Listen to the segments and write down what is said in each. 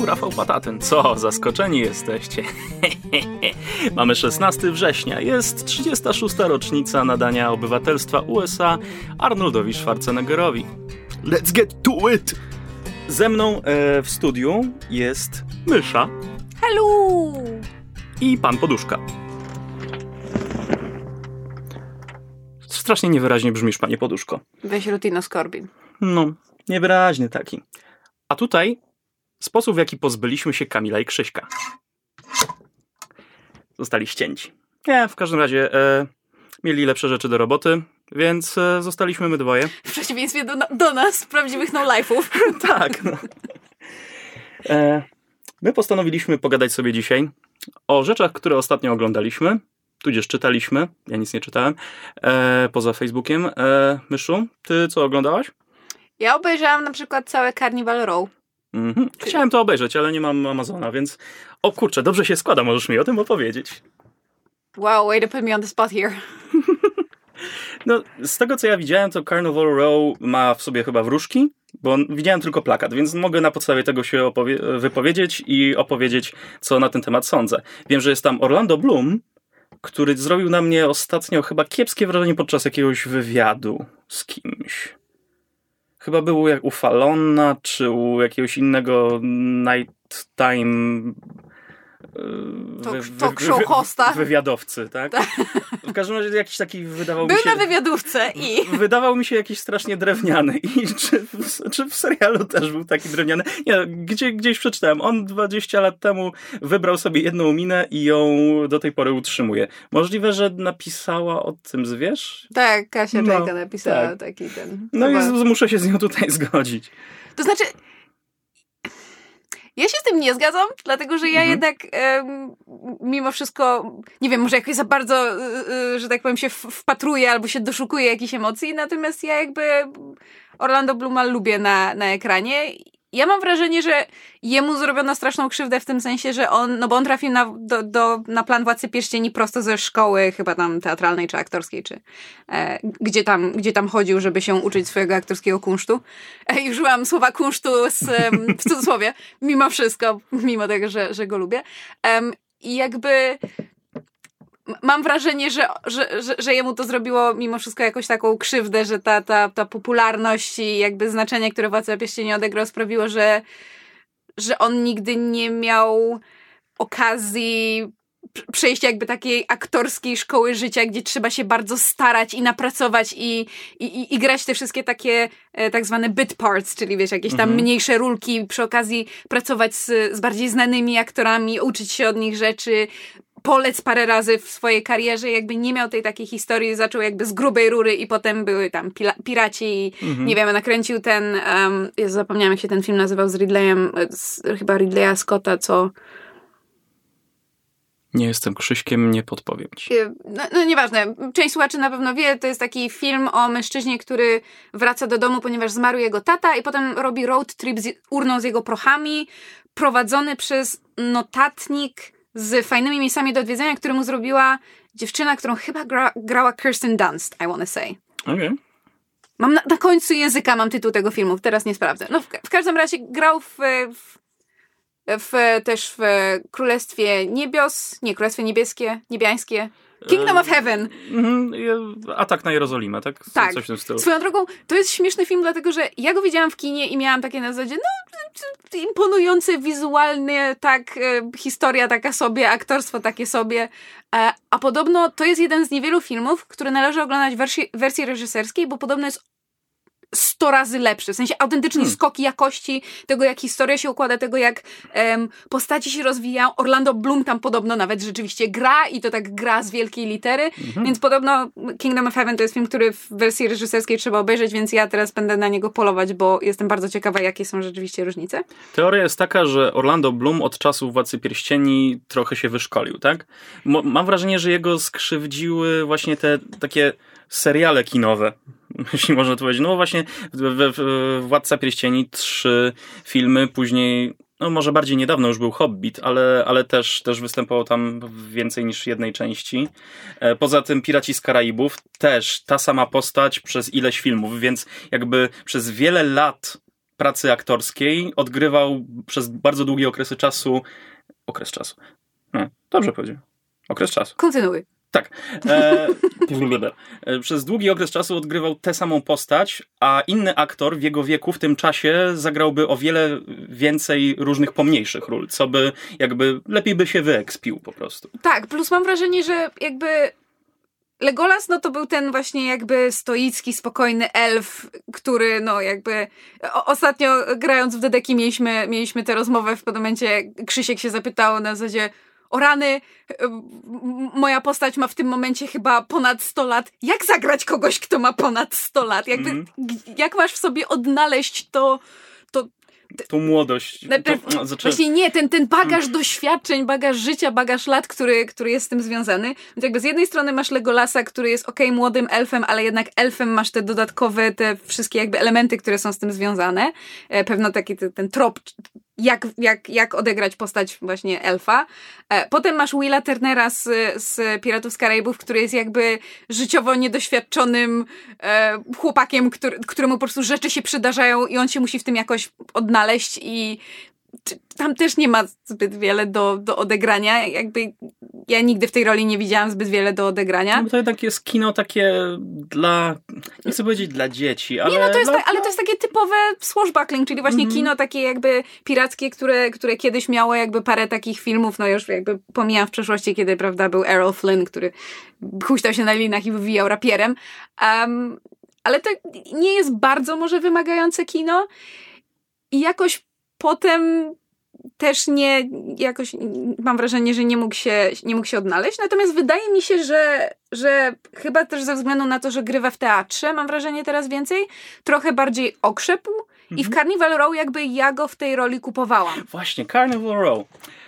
tu Rafał Patatyn. Co, zaskoczeni jesteście? Mamy 16 września, jest 36. rocznica nadania obywatelstwa USA Arnoldowi Schwarzeneggerowi. Let's get to it! Ze mną e, w studiu jest Mysza Hello! i Pan Poduszka. Strasznie niewyraźnie brzmisz, Panie Poduszko. Weź Rutino Skorbin. No, niewyraźny taki. A tutaj sposób, w jaki pozbyliśmy się Kamila i Krzyśka. Zostali ścięci. Nie, w każdym razie e, mieli lepsze rzeczy do roboty, więc e, zostaliśmy my dwoje. W przeciwieństwie do, do nas, prawdziwych no-life'ów. tak, no. E, my postanowiliśmy pogadać sobie dzisiaj o rzeczach, które ostatnio oglądaliśmy, tudzież czytaliśmy. Ja nic nie czytałem, e, poza Facebookiem. E, Myszu, ty co oglądałaś? Ja obejrzałam na przykład całe Carnival Row. Mhm. Chciałem to obejrzeć, ale nie mam Amazona, więc. O kurczę, dobrze się składa, możesz mi o tym opowiedzieć. Wow, way to put me on the spot here. No, z tego co ja widziałem, to Carnival Row ma w sobie chyba wróżki, bo widziałem tylko plakat, więc mogę na podstawie tego się wypowiedzieć i opowiedzieć, co na ten temat sądzę. Wiem, że jest tam Orlando Bloom, który zrobił na mnie ostatnio chyba kiepskie wrażenie podczas jakiegoś wywiadu z kimś. Chyba był jak u Falona, czy u jakiegoś innego nighttime yy, Talk- wy- talk show hosta. Wywiadowcy, tak? W każdym razie jakiś taki wydawał Był mi się... na wywiadówce i... Wydawał mi się jakiś strasznie drewniany. I czy w, czy w serialu też był taki drewniany? Nie, gdzie, gdzieś przeczytałem. On 20 lat temu wybrał sobie jedną minę i ją do tej pory utrzymuje. Możliwe, że napisała o tym zwierz? Tak, Kasia No, Czajka napisała tak. taki ten... No i muszę się z nią tutaj zgodzić. To znaczy... Ja się z tym nie zgadzam, dlatego że ja Mhm. jednak em, mimo wszystko, nie wiem, może jakoś za bardzo, y, że tak powiem, się wpatruję albo się doszukuję jakichś emocji, natomiast ja jakby Orlando Bluma lubię na, na ekranie. Ja mam wrażenie, że jemu zrobiono straszną krzywdę w tym sensie, że on, no bo on trafił na, do, do, na plan Władcy Pierścieni prosto ze szkoły, chyba tam teatralnej czy aktorskiej, czy e, gdzie, tam, gdzie tam chodził, żeby się uczyć swojego aktorskiego kunsztu. E, I użyłam słowa kunsztu z, w cudzysłowie, mimo wszystko, mimo tego, że, że go lubię. Em, I jakby mam wrażenie, że, że, że, że jemu to zrobiło mimo wszystko jakąś taką krzywdę, że ta, ta, ta popularność i jakby znaczenie, które Władca Pierścieni odegrał sprawiło, że, że on nigdy nie miał okazji pr- przejść jakby takiej aktorskiej szkoły życia, gdzie trzeba się bardzo starać i napracować i, i, i, i grać te wszystkie takie e, tak zwane bit parts, czyli wiesz, jakieś tam Mhm. mniejsze rulki, przy okazji pracować z, z bardziej znanymi aktorami, uczyć się od nich rzeczy, polec parę razy w swojej karierze, jakby nie miał tej takiej historii, zaczął jakby z grubej rury i potem były tam piraci i Mhm. nie wiem, nakręcił ten, um, ja zapomniałam jak się ten film nazywał z Ridleyem, e, z, chyba Ridleya Scotta, co Nie jestem Krzyśkiem, nie podpowiem ci. Y, No, no nieważne, część słuchaczy na pewno wie, to jest taki film o mężczyźnie, który wraca do domu, ponieważ zmarł jego tata i potem robi road trip z urną z jego prochami, prowadzony przez notatnik z fajnymi miejscami do odwiedzenia, który mu zrobiła dziewczyna, którą chyba gra, grała Kirsten Dunst, I wanna say. Okej. Mam na, na końcu języka mam tytuł tego filmu, teraz nie sprawdzę. No w, w każdym razie grał w, w, w też w Królestwie Niebios, nie, Królestwie Niebieskie, Niebiańskie, Kingdom of Heaven. Mhm, Atak na Jerozolimę, tak? Tak. Coś w tym stylu. Swoją drogą, to jest śmieszny film, dlatego że ja go widziałam w kinie i miałam takie na zasadzie, no, imponujące wizualnie, tak, e, historia taka sobie, aktorstwo takie sobie. E, a podobno to jest jeden z niewielu filmów, który należy oglądać w wersji, wersji reżyserskiej, bo podobno jest sto razy lepszy. W sensie autentycznie Hmm. skoki jakości, tego jak historia się układa, tego jak em, postaci się rozwijają. Orlando Bloom tam podobno nawet rzeczywiście gra i to tak gra z wielkiej litery, Mhm. więc podobno Kingdom of Heaven to jest film, który w wersji reżyserskiej trzeba obejrzeć, więc ja teraz będę na niego polować, bo jestem bardzo ciekawa, jakie są rzeczywiście różnice. Teoria jest taka, że Orlando Bloom od czasów Władcy Pierścieni trochę się wyszkolił, tak? Mo- mam wrażenie, że jego skrzywdziły właśnie te takie seriale kinowe, jeśli można to powiedzieć. No właśnie w, w, Władca Pierścieni trzy filmy, później no może bardziej niedawno już był Hobbit, ale, ale też, też występował tam więcej niż jednej części. E, Poza tym Piraci z Karaibów też ta sama postać przez ileś filmów, więc jakby przez wiele lat pracy aktorskiej odgrywał przez bardzo długie okresy czasu. Okres czasu. No, dobrze powiedziałem. Okres czasu. Kontynuuj. Tak. E, e, przez długi okres czasu odgrywał tę samą postać, a inny aktor w jego wieku w tym czasie zagrałby o wiele więcej różnych pomniejszych ról, co by jakby lepiej by się wyekspił po prostu. Tak, plus mam wrażenie, że jakby Legolas, no to był ten właśnie jakby stoicki, spokojny elf, który no jakby ostatnio grając w Dedeki mieliśmy, mieliśmy tę rozmowę w pewnym momencie Krzysiek się zapytał na zasadzie o rany, m- moja postać ma w tym momencie chyba ponad 100 lat. Jak zagrać kogoś, kto ma ponad 100 lat? Jakby, g- jak masz w sobie odnaleźć to, to, Tą młodość. Najpierw, to, znaczy, właśnie nie, ten, ten bagaż doświadczeń, bagaż życia, bagaż lat, który, który jest z tym związany. Więc jakby z jednej strony masz Legolasa, który jest okej młodym elfem, ale jednak elfem masz te dodatkowe, te wszystkie jakby elementy, które są z tym związane. E, Pewno taki ten, ten trop, jak, jak, jak odegrać postać właśnie elfa. E, Potem masz Willa Turnera z, z Piratów z Karaibów, który jest jakby życiowo niedoświadczonym e, chłopakiem, który, któremu po prostu rzeczy się przydarzają i on się musi w tym jakoś odnaleźć i tam też nie ma zbyt wiele do, do odegrania. Jakby ja nigdy w tej roli nie widziałam zbyt wiele do odegrania. no, bo to jednak jest kino takie dla, nie chcę powiedzieć dla dzieci, ale... Nie, no to jest dla, tak, ale to jest takie typowe swashbuckling, czyli właśnie Mhm. kino takie jakby pirackie, które, które kiedyś miało jakby parę takich filmów, no już jakby pomijam w przeszłości, kiedy, prawda, był Errol Flynn, który huśtał się na linach i wywijał rapierem. Um, ale to nie jest bardzo może wymagające kino i jakoś potem też nie, jakoś mam wrażenie, że nie mógł się, nie mógł się odnaleźć. Natomiast wydaje mi się, że, że chyba też ze względu na to, że grywa w teatrze, mam wrażenie teraz więcej, trochę bardziej okrzepł i w Carnival Row jakby ja go w tej roli kupowałam. Właśnie, Carnival Row.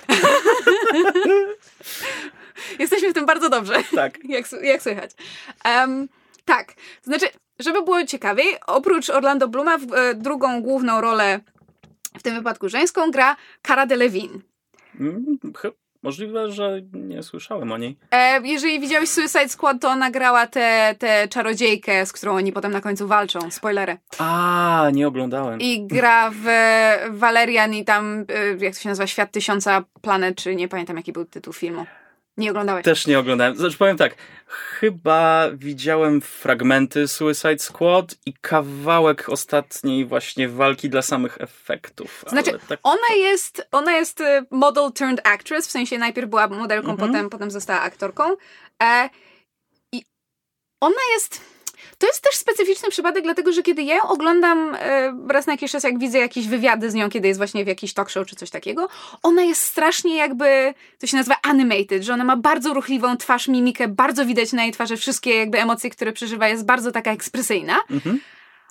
Jesteśmy w tym bardzo dobrze. Tak. jak, jak słychać. Em, tak, znaczy, żeby było ciekawiej, oprócz Orlando Bluma w e, drugą główną rolę, w tym wypadku żeńską, gra Cara Delevingne. Mm, Możliwe, że nie słyszałem o niej. E, jeżeli widziałeś Suicide Squad, to ona grała tę tę czarodziejkę, z którą oni potem na końcu walczą. Spoilery. A, nie oglądałem. I gra w Valerian i tam, e, jak to się nazywa, Świat Tysiąca Planet, czy nie pamiętam jaki był tytuł filmu. Nie oglądałeś. Też nie oglądałem. Znaczy powiem tak, chyba widziałem fragmenty Suicide Squad i kawałek ostatniej właśnie walki dla samych efektów. Znaczy, tak... Ona jest, ona jest e, model turned actress, w sensie najpierw była modelką, Mhm. potem, potem została aktorką. E, I ona jest. To jest też specyficzny przypadek, dlatego że kiedy ja ją oglądam e, raz na jakiś czas, jak widzę jakieś wywiady z nią, kiedy jest właśnie w jakiś talk show czy coś takiego, ona jest strasznie jakby, to się nazywa animated, że ona ma bardzo ruchliwą twarz, mimikę, bardzo widać na jej twarzy wszystkie jakby emocje, które przeżywa, jest bardzo taka ekspresyjna Mhm.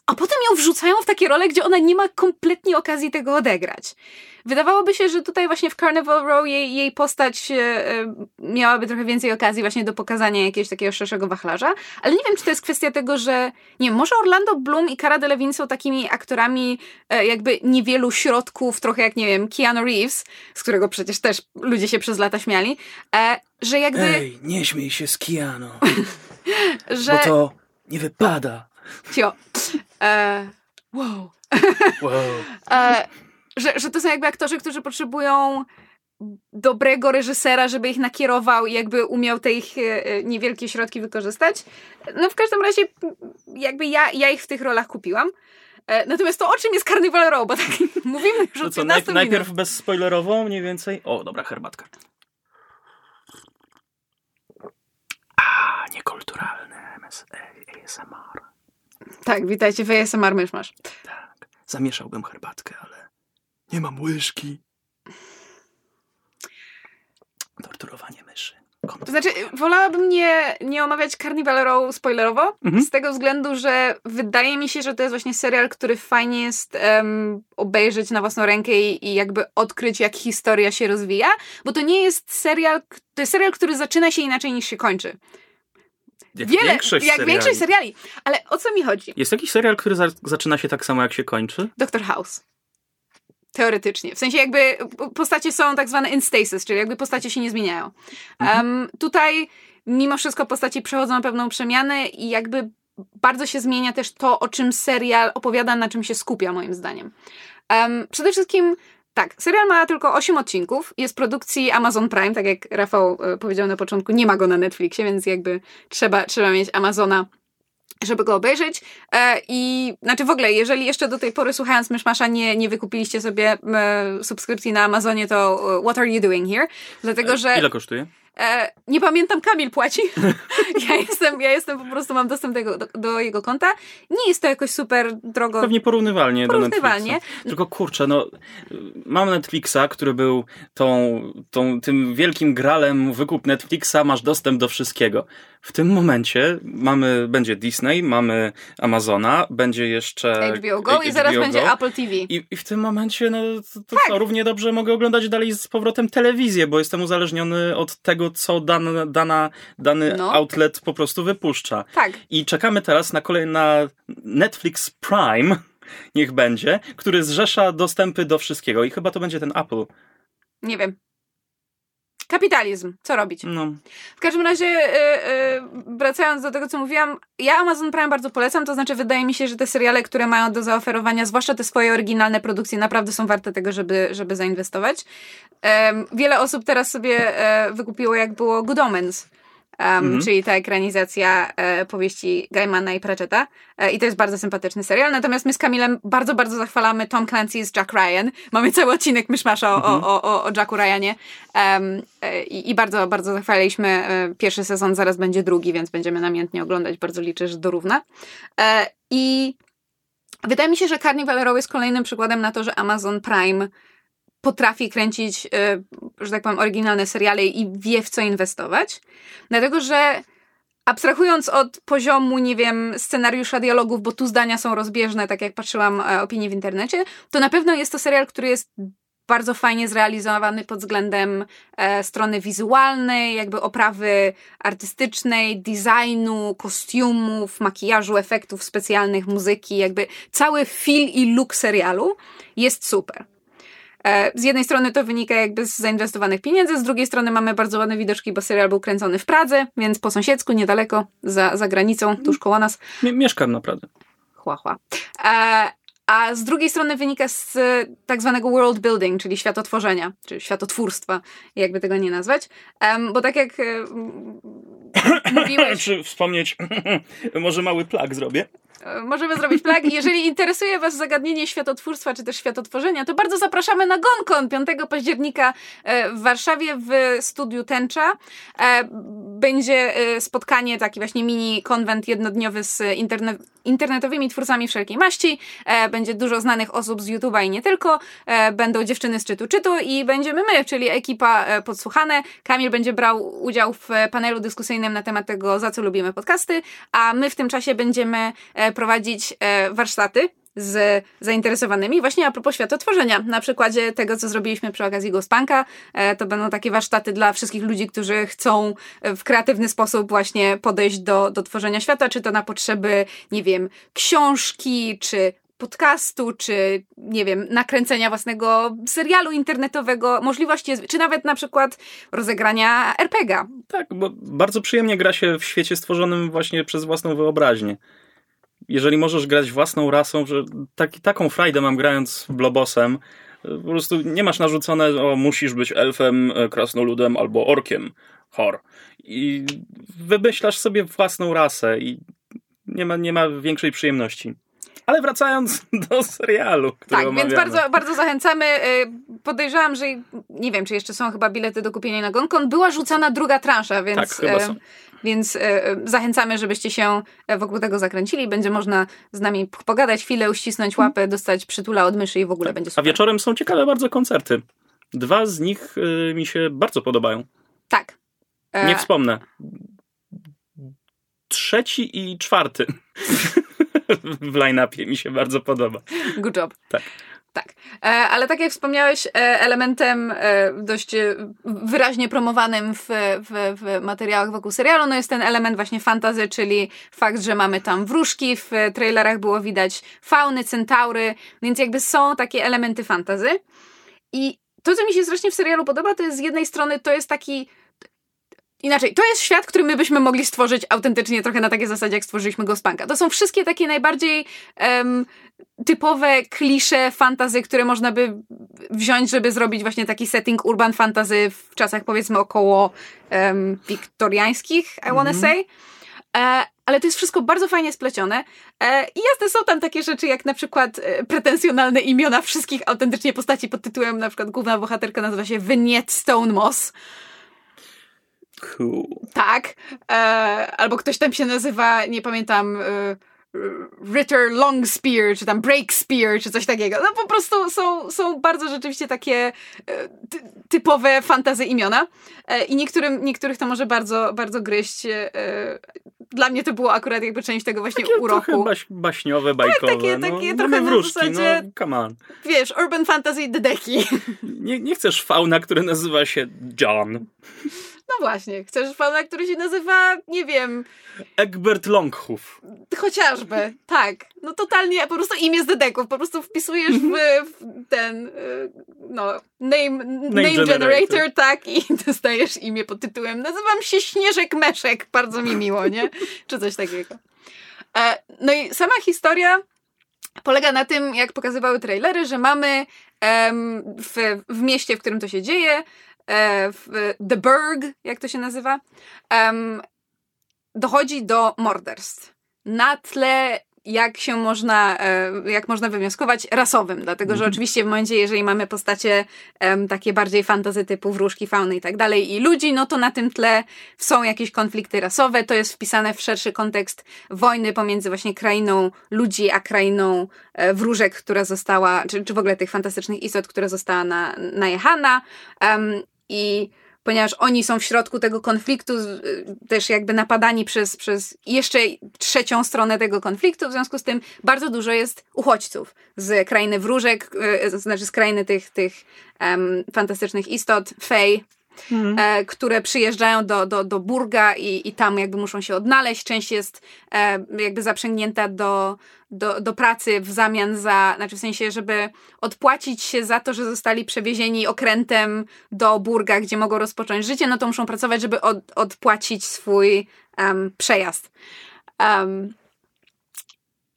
A potem ją wrzucają w takie role, gdzie ona nie ma kompletnie okazji tego odegrać. Wydawałoby się, że tutaj właśnie w Carnival Row jej, jej postać e, e, miałaby trochę więcej okazji właśnie do pokazania jakiegoś takiego szerszego wachlarza, ale nie wiem, czy to jest kwestia tego, że nie wiem, może Orlando Bloom i Cara Delevingne są takimi aktorami e, jakby niewielu środków, trochę jak, nie wiem, Keanu Reeves, z którego przecież też ludzie się przez lata śmiali, że jakby, Ej, nie śmiej się z Kiano, że... bo to nie wypada. Cio. E, wow. Wow. E, że, że to są jakby aktorzy, którzy potrzebują dobrego reżysera, żeby ich nakierował i jakby umiał te ich e, e, niewielkie środki wykorzystać. No w każdym razie jakby ja, ja ich w tych rolach kupiłam. E, Natomiast to o czym jest Carnival Row, bo tak mówimy już To od co, 15 naj, minut. najpierw bezspoilerowo mniej więcej? O, dobra, herbatka. A, niekulturalny ASMR. Tak, witajcie w ASMR Myszmasz. Tak, zamieszałbym herbatkę, ale Nie mam łyżki. torturowanie myszy. To znaczy, wolałabym nie, nie omawiać Carnival Row spoilerowo, Mhm. z tego względu, że wydaje mi się, że to jest właśnie serial, który fajnie jest em, obejrzeć na własną rękę i, i jakby odkryć, jak historia się rozwija, bo to nie jest serial, to jest serial, który zaczyna się inaczej niż się kończy. Jak Wiele, większość jak seriali. większość seriali. Ale o co mi chodzi? Jest jakiś serial, który za zaczyna się tak samo, jak się kończy? Doctor House. Teoretycznie. W sensie jakby postacie są tak zwane in stasis, czyli jakby postacie się nie zmieniają. Em, tutaj mimo wszystko postaci przechodzą na pewną przemianę i jakby bardzo się zmienia też to, o czym serial opowiada, na czym się skupia moim zdaniem. Em, przede wszystkim tak, serial ma tylko 8 odcinków, jest produkcji Amazon Prime, tak jak Rafał e, powiedział na początku, nie ma go na Netflixie, więc jakby trzeba, trzeba mieć Amazona żeby go obejrzeć. E, I znaczy w ogóle, jeżeli jeszcze do tej pory słuchając Myszmasza nie, nie wykupiliście sobie e, subskrypcji na Amazonie, to what are you doing here? Dlatego, że Ile kosztuje? E, nie pamiętam, Kamil płaci. ja, jestem, ja jestem po prostu, mam dostęp do jego, do, do jego konta. Nie jest to jakoś super drogo. Pewnie porównywalnie, Porównywalnie. do Netflixa. Tylko kurczę, no mam Netflixa, który był tą, tą, tym wielkim gralem wykup Netflixa, masz dostęp do wszystkiego. W tym momencie mamy, będzie Disney, mamy Amazona, będzie jeszcze HBO Go i zaraz HBO będzie Go. Apple TV. I, I w tym momencie, no to, Tak. co, równie dobrze mogę oglądać dalej z powrotem telewizję, bo jestem uzależniony od tego, co dana, dana, dany No. outlet po prostu wypuszcza. Tak. I czekamy teraz na kolejny na Netflix Prime, niech będzie, który zrzesza dostępy do wszystkiego. I chyba to będzie ten Apple. Nie wiem. Kapitalizm. Co robić? No. W każdym razie, yy, yy, wracając do tego, co mówiłam, ja Amazon Prime bardzo polecam, to znaczy wydaje mi się, że te seriale, które mają do zaoferowania, zwłaszcza te swoje oryginalne produkcje, naprawdę są warte tego, żeby, żeby zainwestować. Wiele osób teraz sobie e, wykupiło, jak było Good Omens, em, czyli ta ekranizacja e, powieści Gaimana i Pratchetta. E, I to jest bardzo sympatyczny serial. Natomiast my z Kamilem bardzo, bardzo zachwalamy Tom Clancy's Jack Ryan. Mamy cały odcinek myszmasza o, o, o, o Jacku Ryanie. Em, e, i, I bardzo, bardzo zachwaliliśmy e, pierwszy sezon, zaraz będzie drugi, więc będziemy namiętnie oglądać. Bardzo liczę, że dorówna. E, I wydaje mi się, że Carnival Row jest kolejnym przykładem na to, że Amazon Prime potrafi kręcić, e, że tak powiem, oryginalne seriale i wie w co inwestować. Dlatego, że abstrahując od poziomu, nie wiem, scenariusza dialogów, bo tu zdania są rozbieżne, tak jak patrzyłam e, opinii w internecie, to na pewno jest to serial, który jest bardzo fajnie zrealizowany pod względem e, strony wizualnej, jakby oprawy artystycznej, designu, kostiumów, makijażu, efektów specjalnych, muzyki, jakby cały feel i look serialu jest super. E, Z jednej strony to wynika jakby z zainwestowanych pieniędzy, z drugiej strony mamy bardzo ładne widoczki, bo serial był kręcony w Pradze, więc po sąsiedzku, niedaleko, za, za granicą, tuż koło nas. Mie- mieszkam naprawdę. Chła, chła. E, a z drugiej strony wynika z e, tak zwanego world building, czyli światotworzenia, czy światotwórstwa, jakby tego nie nazwać. Bo tak jak e, mówiłeś, Czy wspomnieć, może mały plak zrobię? E, Możemy zrobić plag. Jeżeli interesuje Was zagadnienie światotwórstwa czy też światotworzenia, to bardzo zapraszamy na GonCon 5 października e, w Warszawie w studiu Tęcza. E, Będzie spotkanie, taki właśnie mini konwent jednodniowy z interne internetowymi twórcami wszelkiej maści. Będzie dużo znanych osób z YouTube'a i nie tylko. Będą dziewczyny z czytu czytu i będziemy my, czyli ekipa Podsłuchane. Kamil będzie brał udział w panelu dyskusyjnym na temat tego, za co lubimy podcasty, a my w tym czasie będziemy e, prowadzić e, warsztaty z zainteresowanymi właśnie a propos światotworzenia. Na przykładzie tego, co zrobiliśmy przy okazji Ghostpunka. E, To będą takie warsztaty dla wszystkich ludzi, którzy chcą w kreatywny sposób właśnie podejść do, do tworzenia świata, czy to na potrzeby, nie wiem, książki, czy podcastu, czy nie wiem, nakręcenia własnego serialu internetowego, możliwości, czy nawet na przykład rozegrania RPGa. Tak, bo bardzo przyjemnie gra się w świecie stworzonym właśnie przez własną wyobraźnię. Jeżeli możesz grać własną rasą, że taki, taką frajdę mam grając Blobosem, po prostu nie masz narzucone, o musisz być elfem, e, krasnoludem albo orkiem. Hor. I wymyślasz sobie własną rasę i nie ma, nie ma większej przyjemności. Ale wracając do serialu, który Tak, omawiamy. więc bardzo, bardzo zachęcamy. Y, Podejrzewam, że nie wiem, czy jeszcze są chyba bilety do kupienia na GonCon. Była rzucana druga transza, więc, Tak, chyba y, są. więc y, zachęcamy, żebyście się e, wokół tego zakręcili. Będzie można z nami pogadać chwilę, uścisnąć łapę, dostać przytula od myszy i w ogóle będzie A super. wieczorem są ciekawe bardzo koncerty. Dwa z nich mi się bardzo podobają. Tak. E, Nie wspomnę. Trzeci i czwarty w line-upie mi się bardzo podoba. Good job. Tak. Tak. E, ale tak jak wspomniałeś, e, elementem e, dość wyraźnie promowanym w, w, w materiałach wokół serialu, no jest ten element właśnie fantazy, czyli fakt, że mamy tam wróżki, w trailerach było widać fauny, centaury, więc jakby są takie elementy fantazy. I to, co mi się strasznie w serialu podoba, to jest z jednej strony to jest taki Inaczej, to jest świat, który my byśmy mogli stworzyć autentycznie trochę na takiej zasadzie, jak stworzyliśmy Ghostpunka. To są wszystkie takie najbardziej em, typowe klisze fantazy, które można by wziąć, żeby zrobić właśnie taki setting urban fantasy w czasach powiedzmy około em, wiktoriańskich, I wanna say. E, ale to jest wszystko bardzo fajnie splecione. E, I jasne, są tam takie rzeczy, jak na przykład e, pretensjonalne imiona wszystkich autentycznie postaci pod tytułem, na przykład główna bohaterka nazywa się Wyniet Stone Moss. Cool. Tak. E, albo ktoś tam się nazywa, nie pamiętam, e, Ritter Longspear, czy tam Breakspear, czy coś takiego. No po prostu są, są bardzo rzeczywiście takie e, ty, typowe fantazy imiona. E, I niektórym, niektórych to może bardzo, bardzo gryźć. E, dla mnie to było akurat jakby część tego właśnie Takie uroku. trochę baś, baśniowe, bajkowe. takie- no, takie mamy trochę na wróżki, zasadzie- no come on. Wiesz, urban fantasy dedeki. Nie, nie chcesz fauna, który nazywa się John. No właśnie, chcesz fauna, który się nazywa, nie wiem, Egbert Longhoof. Chociażby, tak. No totalnie, po prostu imię z dedeków, po prostu wpisujesz w, w ten, y, no, name, name, generator. generator, tak, i dostajesz imię pod tytułem nazywam się Śnieżek Meszek, bardzo mi miło, nie? Czy coś takiego. E, no i sama historia polega na tym, jak pokazywały trailery, że mamy w, w mieście, w którym to się dzieje, w The Burg, jak to się nazywa, dochodzi do morderstw. Na tle, jak się można, e, jak można wywnioskować, rasowym. Dlatego, że oczywiście w momencie, jeżeli mamy postacie takie bardziej fantazy typu wróżki, fauny i tak dalej i ludzi, no to na tym tle są jakieś konflikty rasowe. To jest wpisane w szerszy kontekst wojny pomiędzy właśnie krainą ludzi, a krainą e, wróżek, która została, czy, czy w ogóle tych fantastycznych istot, która została na, najechana. I ponieważ oni są w środku tego konfliktu, y, też jakby napadani przez, przez jeszcze trzecią stronę tego konfliktu, w związku z tym bardzo dużo jest uchodźców z krainy wróżek, y, to znaczy z krainy tych, tych em, fantastycznych istot, fej, e, które przyjeżdżają do, do, do Burga i, i tam jakby muszą się odnaleźć. Część jest e, jakby zaprzęgnięta do, do, do pracy w zamian za, znaczy w sensie, żeby odpłacić się za to, że zostali przewiezieni okrętem do Burga, gdzie mogą rozpocząć życie, no to muszą pracować, żeby od, odpłacić swój em, przejazd. Em,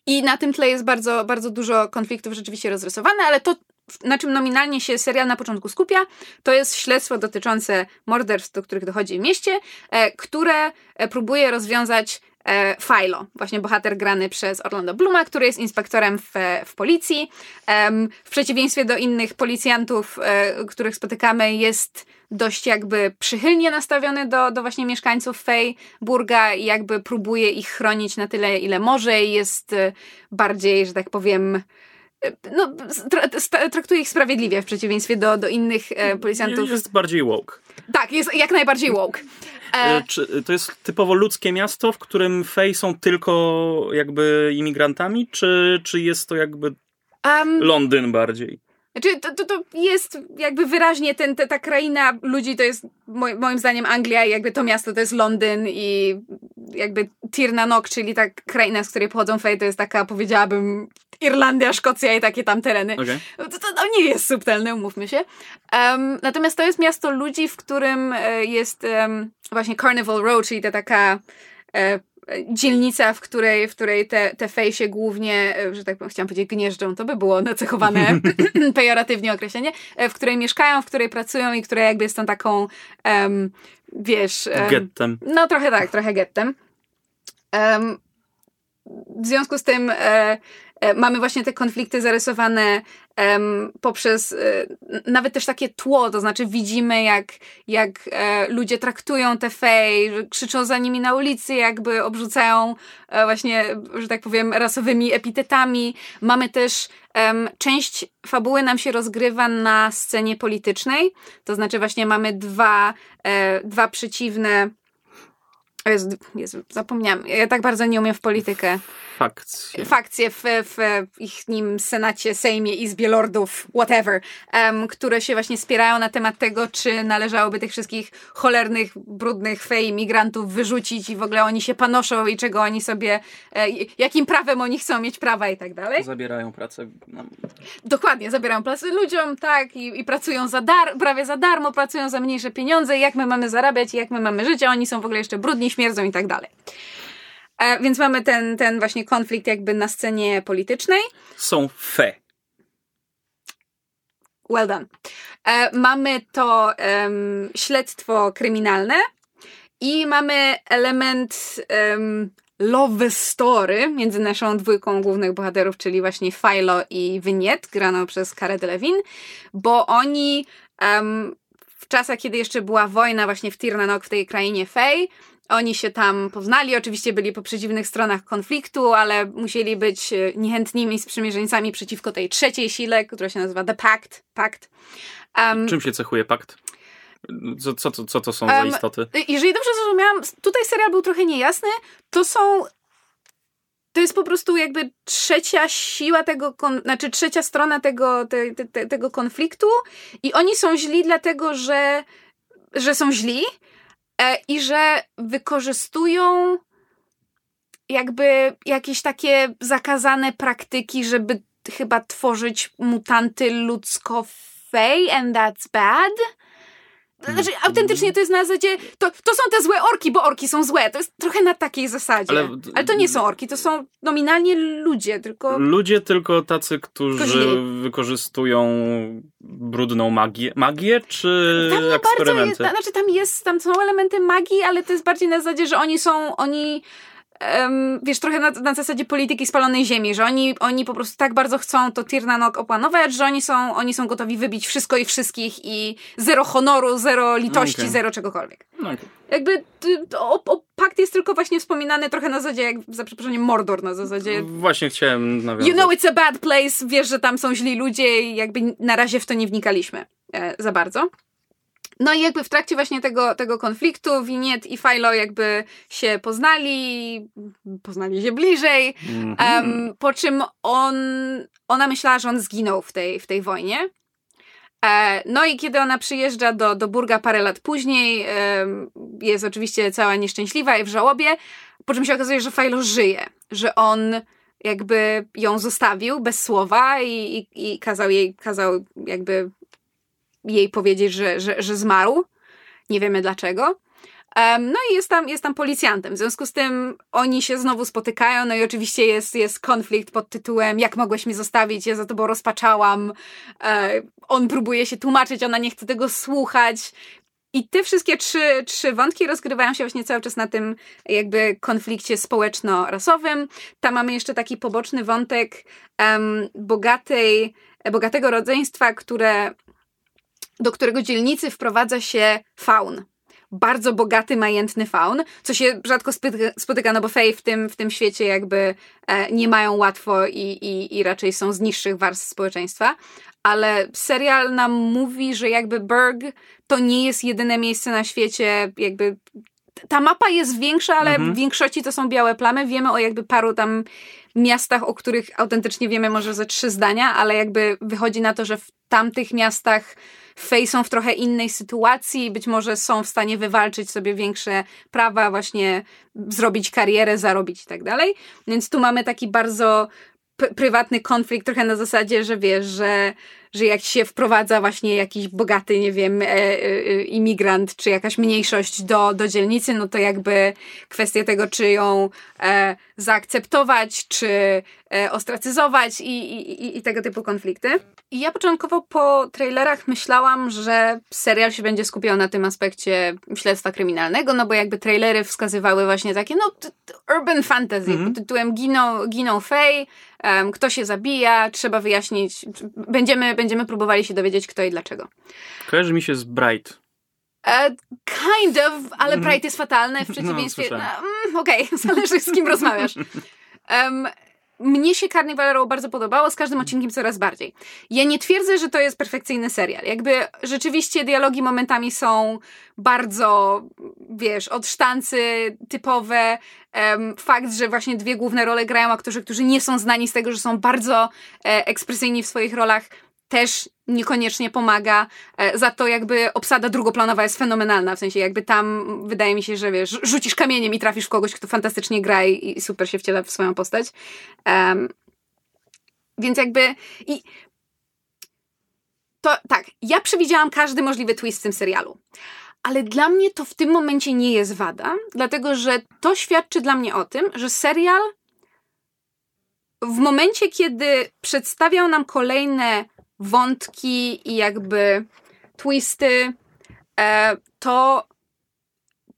i na tym tle jest bardzo, bardzo dużo konfliktów rzeczywiście rozrysowane, ale to, na czym nominalnie się serial na początku skupia, to jest śledztwo dotyczące morderstw, do których dochodzi w mieście, e, które e, próbuje rozwiązać e, Philo, właśnie bohater grany przez Orlando Bluma, który jest inspektorem w, w policji. W przeciwieństwie do innych policjantów, których spotykamy, jest dość jakby przychylnie nastawiony do, do właśnie mieszkańców Fejburga i jakby próbuje ich chronić na tyle, ile może i jest bardziej, że tak powiem, no, traktuje ich sprawiedliwie w przeciwieństwie do, do innych e, policjantów. Jest bardziej woke. Tak, jest jak najbardziej woke. E, E, Czy to jest typowo ludzkie miasto, w którym fej są tylko jakby imigrantami, czy, czy jest to jakby em, Londyn bardziej? Znaczy, to, to, to jest jakby wyraźnie ten, ta, ta kraina ludzi, to jest moj, moim zdaniem Anglia i jakby to miasto to jest Londyn i jakby Tirnanok, czyli ta kraina, z której pochodzą Fej, to jest taka, powiedziałabym, Irlandia, Szkocja i takie tam tereny. Okej. No To, to, to nie jest subtelne, umówmy się. Em, natomiast to jest miasto ludzi, w którym e, jest em, właśnie Carnival Row, czyli ta taka e, dzielnica, w której, w której te, te fej się głównie, e, że tak powiem, chciałam powiedzieć gnieżdżą, to by było nacechowane pejoratywnie określenie, e, w której mieszkają, w której pracują i która jakby jest tą taką, em, wiesz... em, Gettem. no trochę tak, trochę gettem. Em, w związku z tym e, mamy właśnie te konflikty zarysowane poprzez e, nawet też takie tło, to znaczy widzimy jak, jak e, ludzie traktują te fej, krzyczą za nimi na ulicy, jakby obrzucają e, właśnie, że tak powiem, rasowymi epitetami. Mamy też część fabuły nam się rozgrywa na scenie politycznej, to znaczy właśnie mamy dwa, e, dwa przeciwne Jezu, Jezu, zapomniałam. Ja tak bardzo nie umiem w politykę. Fakcje. Fakcje w, w ich nim Senacie, Sejmie, Izbie Lordów, whatever, em, które się właśnie spierają na temat tego, czy należałoby tych wszystkich cholernych, brudnych fej migrantów wyrzucić i w ogóle oni się panoszą i czego oni sobie, e, jakim prawem oni chcą mieć prawa i tak dalej. Zabierają pracę. nam. Dokładnie, zabierają pracę ludziom, tak, i, i pracują za dar, prawie za darmo, pracują za mniejsze pieniądze, jak my mamy zarabiać, i jak my mamy żyć, a oni są w ogóle jeszcze brudni, śmierdzą i tak dalej. E, więc mamy ten, ten właśnie konflikt jakby na scenie politycznej. Są fe. Well done. E, mamy to em, śledztwo kryminalne i mamy element em, love story między naszą dwójką głównych bohaterów, czyli właśnie Philo i Vignette, graną przez Cara Delevingne, bo oni em, w czasach, kiedy jeszcze była wojna właśnie w Tirnanok, w tej krainie Fey, oni się tam poznali, oczywiście byli po przeciwnych stronach konfliktu, ale musieli być e, niechętnymi sprzymierzeńcami przeciwko tej trzeciej sile, która się nazywa The Pact. Pact. Um, Czym się cechuje pakt? Co, co, co, co to są za Em, istoty? jeżeli dobrze zrozumiałam, tutaj serial był trochę niejasny, to są. To jest po prostu jakby trzecia siła tego, znaczy trzecia strona tego, te, te, te, tego konfliktu i oni są źli dlatego, że, że są źli i że wykorzystują jakby jakieś takie zakazane praktyki, żeby chyba tworzyć mutanty ludzko-fej and that's bad. Znaczy, autentycznie to jest na zasadzie, to, to są te złe orki, bo orki są złe. To jest trochę na takiej zasadzie. Ale, Ale- to nie są orki, to są nominalnie ludzie, tylko... Ludzie tylko tacy, którzy wykorzystują brudną magię. Magię czy Tam nie bardzo eksperymenty? jest, znaczy tam jest, tam są elementy magii, ale to jest bardziej na zasadzie, że oni są, oni em, wiesz, trochę na, na zasadzie polityki spalonej ziemi, że oni, oni po prostu tak bardzo chcą to Tirnanok opanować, że oni są, oni są gotowi wybić wszystko i wszystkich i zero honoru, zero litości, Okej. zero czegokolwiek. No, Jakby o, o pakt jest tylko właśnie wspominany trochę na zasadzie, jak za przeproszeniem Mordor na zasadzie. właśnie chciałem nawiązać. You know it's a bad place, wiesz, że tam są źli ludzie i jakby na razie w to nie wnikaliśmy e, za bardzo. No i jakby w trakcie właśnie tego, tego konfliktu Winiet i Philo jakby się poznali, poznali się bliżej, Mhm. em, po czym on, ona myślała, że on zginął w tej, w tej wojnie. E, No i kiedy ona przyjeżdża do, do Burga parę lat później, jest oczywiście cała nieszczęśliwa i w żałobie, po czym się okazuje, że Philo żyje, że on jakby ją zostawił bez słowa i, i, i kazał jej, kazał jakby jej powiedzieć, że, że, że zmarł. Nie wiemy dlaczego. No i jest tam, jest tam policjantem. W związku z tym oni się znowu spotykają, no i oczywiście jest, jest konflikt pod tytułem jak mogłeś mnie zostawić, ja za tobą rozpaczałam. E, on próbuje się tłumaczyć, ona nie chce tego słuchać. I te wszystkie trzy, trzy wątki rozgrywają się właśnie cały czas na tym jakby konflikcie społeczno-rasowym. Tam mamy jeszcze taki poboczny wątek em, bogatej, bogatego rodzeństwa, które, do którego dzielnicy wprowadza się faun. Bardzo bogaty, majętny faun, co się rzadko spotyka, no bo fej w tym, w tym świecie jakby e, nie mają łatwo i, i, i raczej są z niższych warstw społeczeństwa. Ale serial nam mówi, że jakby Berg to nie jest jedyne miejsce na świecie, jakby ta mapa jest większa, ale Mhm. w większości to są białe plamy. Wiemy o jakby paru tam miastach, o których autentycznie wiemy może ze trzy zdania, ale jakby wychodzi na to, że w tamtych miastach Fej są w trochę innej sytuacji, być może są w stanie wywalczyć sobie większe prawa, właśnie zrobić karierę, zarobić i tak dalej. Więc tu mamy taki bardzo prywatny konflikt, trochę na zasadzie, że wiesz, że, że jak się wprowadza właśnie jakiś bogaty, nie wiem, e, e, imigrant, czy jakaś mniejszość do, do dzielnicy, no to jakby kwestia tego, czy ją e, zaakceptować, czy e, ostracyzować i, i, i, i tego typu konflikty. Ja początkowo po trailerach myślałam, że serial się będzie skupiał na tym aspekcie śledztwa kryminalnego, no bo jakby trailery wskazywały właśnie takie, no, urban fantasy Mhm. pod tytułem giną, giną Faye, em, kto się zabija, trzeba wyjaśnić, będziemy, będziemy próbowali się dowiedzieć kto i dlaczego. Kojarzy mi się z Bright. E, kind of, ale Mhm. Bright jest fatalne w przeciwieństwie. No, słyszałem. No, mm, Okej, zależy z kim rozmawiasz. Em, mnie się Carnival Row bardzo podobało, z każdym odcinkiem coraz bardziej. Ja nie twierdzę, że to jest perfekcyjny serial. Jakby rzeczywiście dialogi momentami są bardzo, wiesz, od sztancy typowe. Em, fakt, że właśnie dwie główne role grają aktorzy, którzy nie są znani z tego, że są bardzo e, ekspresyjni w swoich rolach, też niekoniecznie pomaga. E, za to jakby obsada drugoplanowa jest fenomenalna, w sensie jakby tam wydaje mi się, że wiesz, rzucisz kamieniem i trafisz w kogoś, kto fantastycznie gra i, i super się wciela w swoją postać. Em, więc jakby i to tak, ja przewidziałam każdy możliwy twist w tym serialu. Ale dla mnie to w tym momencie nie jest wada, dlatego że to świadczy dla mnie o tym, że serial w momencie, kiedy przedstawiał nam kolejne wątki i jakby twisty, e, to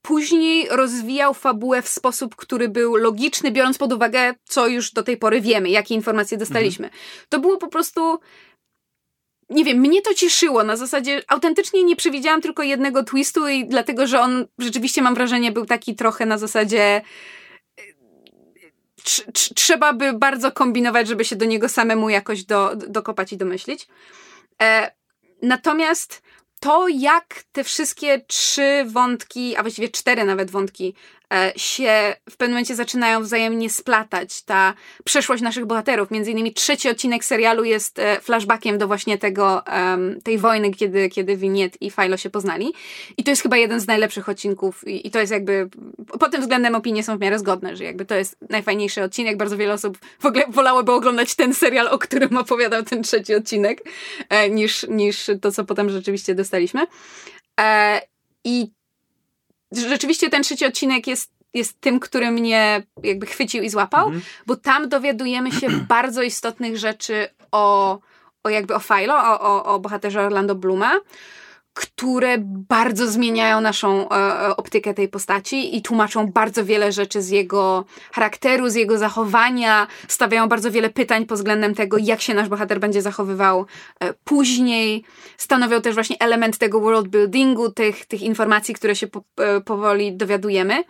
później rozwijał fabułę w sposób, który był logiczny, biorąc pod uwagę, co już do tej pory wiemy, jakie informacje dostaliśmy. To było po prostu. Nie wiem, mnie to cieszyło. Na zasadzie autentycznie nie przewidziałam tylko jednego twistu, i dlatego, że on rzeczywiście, mam wrażenie, był taki trochę na zasadzie tr- tr- trzeba by bardzo kombinować, żeby się do niego samemu jakoś do, dokopać i domyślić. E, natomiast to, jak te wszystkie trzy wątki, a właściwie cztery nawet wątki, się w pewnym momencie zaczynają wzajemnie splatać, ta przeszłość naszych bohaterów. Między innymi trzeci odcinek serialu jest e, flashbackiem do właśnie tego, tej wojny, kiedy, kiedy Winiet i Filo się poznali. I to jest chyba jeden z najlepszych odcinków i, i to jest jakby, pod tym względem opinie są w miarę zgodne, że jakby to jest najfajniejszy odcinek. Bardzo wiele osób w ogóle wolałyby oglądać ten serial, o którym opowiadał ten trzeci odcinek, e, niż, niż to, co potem rzeczywiście dostaliśmy. E, I rzeczywiście ten trzeci odcinek jest, jest tym, który mnie jakby chwycił i złapał, Mhm. bo tam dowiadujemy się bardzo istotnych rzeczy o, o jakby o Philo, o, o, o bohaterze Orlando Bluma, które bardzo zmieniają naszą e, e, optykę tej postaci i tłumaczą bardzo wiele rzeczy z jego charakteru, z jego zachowania, stawiają bardzo wiele pytań pod względem tego, jak się nasz bohater będzie zachowywał e, później. Stanowią też właśnie element tego world buildingu, tych, tych informacji, które się po, powoli dowiadujemy.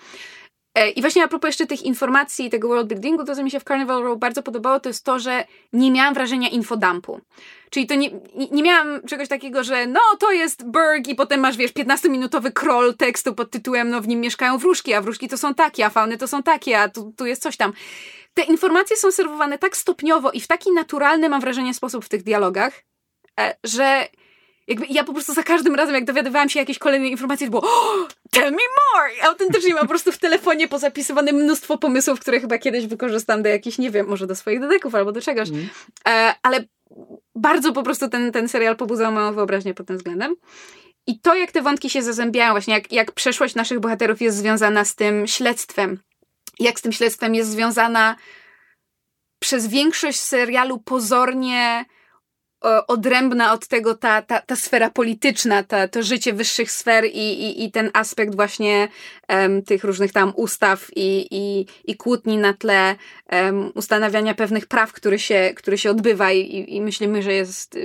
I właśnie a propos jeszcze tych informacji i tego world buildingu, to co mi się w Carnival Row bardzo podobało, to jest to, że nie miałam wrażenia infodumpu. Czyli to nie, nie- miałam czegoś takiego, że no to jest Berg i potem masz, wiesz, 15-minutowy crawl tekstu pod tytułem no w nim mieszkają wróżki, a wróżki to są takie, a fauny to są takie, a tu, tu jest coś tam. Te informacje są serwowane tak stopniowo i w taki naturalny, mam wrażenie, sposób w tych dialogach, e, że jakby ja po prostu za każdym razem, jak dowiadywałam się jakiejś kolejnej informacji, to było oh, tell me more! I autentycznie mam po prostu w telefonie pozapisywane mnóstwo pomysłów, które chyba kiedyś wykorzystam do jakichś, nie wiem, może do swoich dodeków albo do czegoś. E, ale bardzo po prostu ten, ten serial pobudzał moją wyobraźnię pod tym względem. I to, jak te wątki się zazębiają, właśnie jak, jak przeszłość naszych bohaterów jest związana z tym śledztwem, jak z tym śledztwem jest związana przez większość serialu pozornie odrębna od tego ta, ta, ta sfera polityczna, ta, to życie wyższych sfer i, i, i ten aspekt właśnie em, tych różnych tam ustaw i, i, i kłótni na tle em, ustanawiania pewnych praw, które się, które się odbywa i, i myślimy, że jest,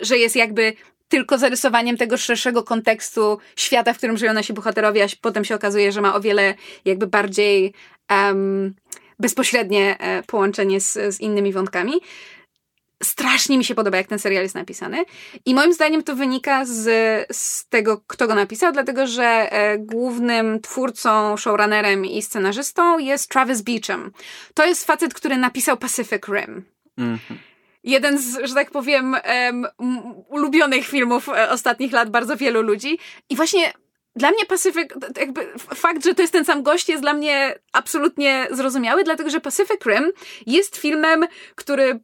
że jest jakby tylko zarysowaniem tego szerszego kontekstu świata, w którym żyją nasi bohaterowie, a potem się okazuje, że ma o wiele jakby bardziej em, bezpośrednie e, połączenie z, z innymi wątkami. Strasznie mi się podoba, jak ten serial jest napisany. I moim zdaniem to wynika z, z tego, kto go napisał, dlatego że e, głównym twórcą, showrunnerem i scenarzystą jest Travis Beecham. To jest facet, który napisał Pacific Rim Mhm. jeden z, że tak powiem, em, m- ulubionych filmów e, ostatnich lat bardzo wielu ludzi. I właśnie dla mnie Pacific, jakby fakt, że to jest ten sam gość jest dla mnie absolutnie zrozumiały, dlatego że Pacific Rim jest filmem, który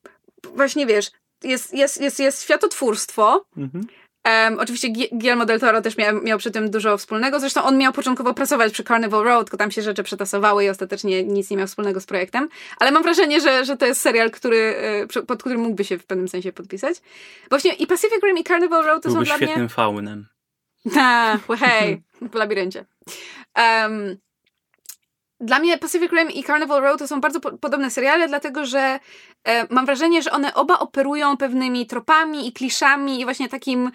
właśnie wiesz, jest, jest, jest, jest światotwórstwo, Mhm. Um, oczywiście Gu- Guillermo del Toro też miał, miał przy tym dużo wspólnego. Zresztą on miał początkowo pracować przy Carnival Road, tylko tam się rzeczy przetasowały i ostatecznie nic nie miał wspólnego z projektem. Ale mam wrażenie, że, że to jest serial, który, e, pod którym mógłby się w pewnym sensie podpisać. Właśnie i Pacific Rim i Carnival Road to Byłby są dla mnie... świetnym faunem. Hej, w labiryncie. Um, dla mnie Pacific Rim i Carnival Row to są bardzo po podobne seriale, dlatego że e, mam wrażenie, że one oba operują pewnymi tropami i kliszami i właśnie takim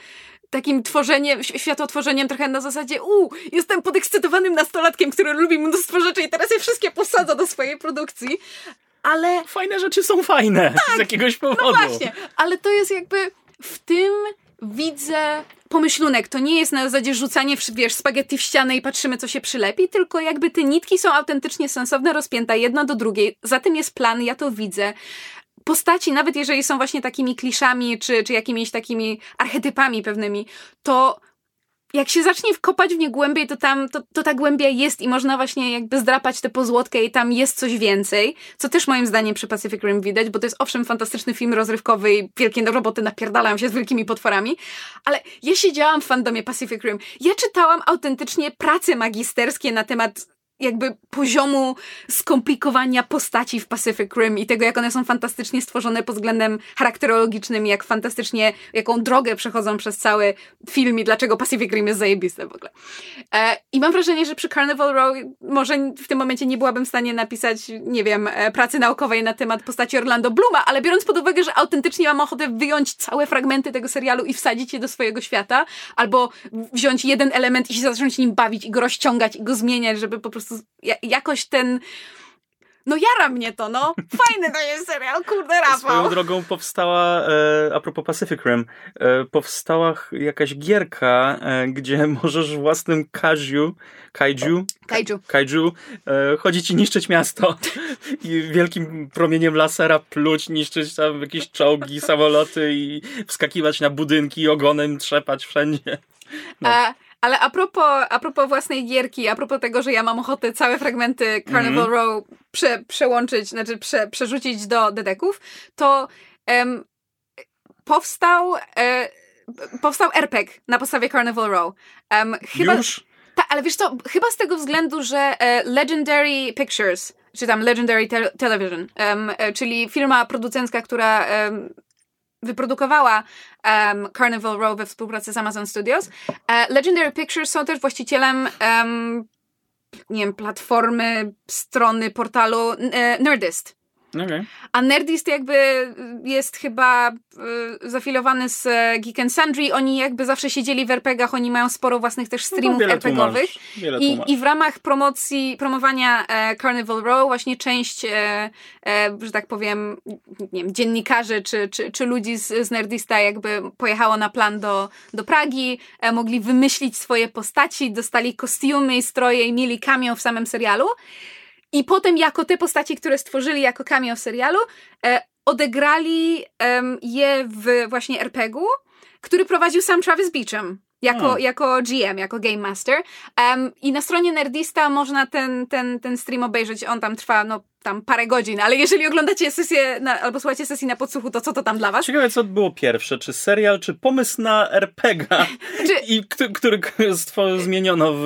takim tworzeniem, światotworzeniem trochę na zasadzie u, jestem podekscytowanym nastolatkiem, który lubi mnóstwo rzeczy i teraz je wszystkie posadza do swojej produkcji. Ale Fajne rzeczy są fajne z jakiegoś powodu. no właśnie, ale to jest jakby w tym widzę pomyślunek. To nie jest na zasadzie rzucanie, wiesz, spaghetti w ścianę i patrzymy, co się przylepi, tylko jakby te nitki są autentycznie sensowne, rozpięte jedna do drugiej. Za tym jest plan, ja to widzę. Postaci, nawet jeżeli są właśnie takimi kliszami, czy, czy jakimiś takimi archetypami pewnymi, to jak się zacznie wkopać w nie głębiej, to tam, to, to ta głębia jest i można właśnie jakby zdrapać tę pozłotkę i tam jest coś więcej, co też moim zdaniem przy Pacific Rim widać, bo to jest owszem fantastyczny film rozrywkowy i wielkie roboty napierdalają się z wielkimi potworami, ale ja siedziałam w fandomie Pacific Rim. Ja czytałam autentycznie prace magisterskie na temat jakby poziomu skomplikowania postaci w Pacific Rim i tego, jak one są fantastycznie stworzone pod względem charakterologicznym, jak fantastycznie, jaką drogę przechodzą przez cały film i dlaczego Pacific Rim jest zajebiste w ogóle. E, I mam wrażenie, że przy Carnival Row może w tym momencie nie byłabym w stanie napisać, nie wiem, e, pracy naukowej na temat postaci Orlando Blooma, ale biorąc pod uwagę, że autentycznie mam ochotę wyjąć całe fragmenty tego serialu i wsadzić je do swojego świata, albo wziąć jeden element i się zacząć nim bawić i go rozciągać i go zmieniać, żeby po prostu ja- jakoś ten no jara mnie to, no. Fajny to jest serial, kurde, Swoją Rafał. drogą powstała, e, a propos Pacific Rim, e, powstała jakaś gierka, e, gdzie możesz własnym kaiju, kaiju, Kaiju. kaiju e, chodzić i niszczyć miasto. I wielkim promieniem lasera pluć, niszczyć tam jakieś czołgi, samoloty i wskakiwać na budynki i ogonem trzepać wszędzie. No. E, ale a propos, a propos własnej gierki, a propos tego, że ja mam ochotę całe fragmenty Carnival Mhm. Row prze, przełączyć, znaczy prze, przerzucić do dedeków, to em, powstał e, powstał RPG na podstawie Carnival Row. Em, chyba, Już? Ta, ale wiesz co, chyba z tego względu, że e, Legendary Pictures, czy tam Legendary Te- Television, em, e, czyli firma producencka, która wyprodukowała em, Carnival Row we współpracy z Amazon Studios. E, Legendary Pictures są też właścicielem em, nie wiem, platformy, strony, portalu e, Nerdist. Okej. A Nerdist jakby jest chyba y, zafilowany z e, Geek and Sundry. Oni jakby zawsze siedzieli w RPGach, oni mają sporo własnych też streamów No RPGowych. I. I w ramach promocji, promowania e, Carnival Row właśnie część, e, e, że tak powiem, nie wiem, dziennikarzy czy, czy, czy ludzi z, z Nerdista jakby pojechało na plan do, do Pragi, e, mogli wymyślić swoje postaci, dostali kostiumy i stroje i mieli cameo w samym serialu. I potem jako te postaci, które stworzyli jako cameo w serialu, e, odegrali em, je w właśnie RPG-u, który prowadził sam Travis Beacham. Jako, A. jako GM, jako Game Master. Em, I na stronie Nerdista można ten, ten, ten stream obejrzeć. On tam trwa, no, tam parę godzin, ale jeżeli oglądacie sesję na, albo słuchacie sesji na podsłuchu, to co to tam dla was? Ciekawe, co było pierwsze, czy serial, czy pomysł na RPG, i który, który zmieniono w,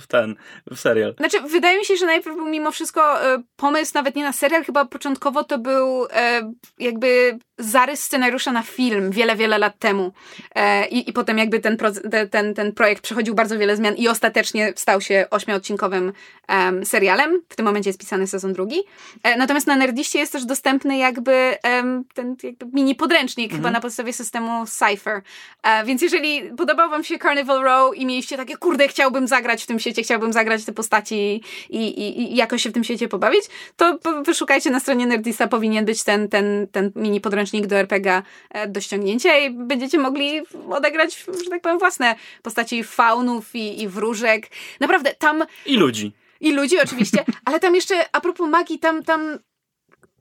w ten, w serial. Znaczy, wydaje mi się, że najpierw był mimo wszystko e, pomysł nawet nie na serial, chyba początkowo to był e, jakby zarys scenariusza na film wiele, wiele lat temu. E, i, I potem jakby ten, pro, ten, ten projekt przechodził bardzo wiele zmian i ostatecznie stał się ośmiodcinkowym em, serialem. W tym momencie jest pisany sezon drugi. E, natomiast na Nerdiście jest też dostępny jakby ten jakby mini podręcznik chyba na podstawie systemu Cypher. E, więc jeżeli podobał wam się Carnival Row i mieliście takie, kurde, chciałbym zagrać w tym świecie, chciałbym zagrać te postaci i, i, i jakoś się w tym świecie pobawić, to wyszukajcie na stronie Nerdista, powinien być ten, ten, ten mini podręcznik do RPG e, do ściągnięcia i będziecie mogli odegrać, że tak powiem, własne postaci faunów i, i wróżek. Naprawdę, tam I ludzi. I ludzi oczywiście, ale tam jeszcze a propos magii, tam, tam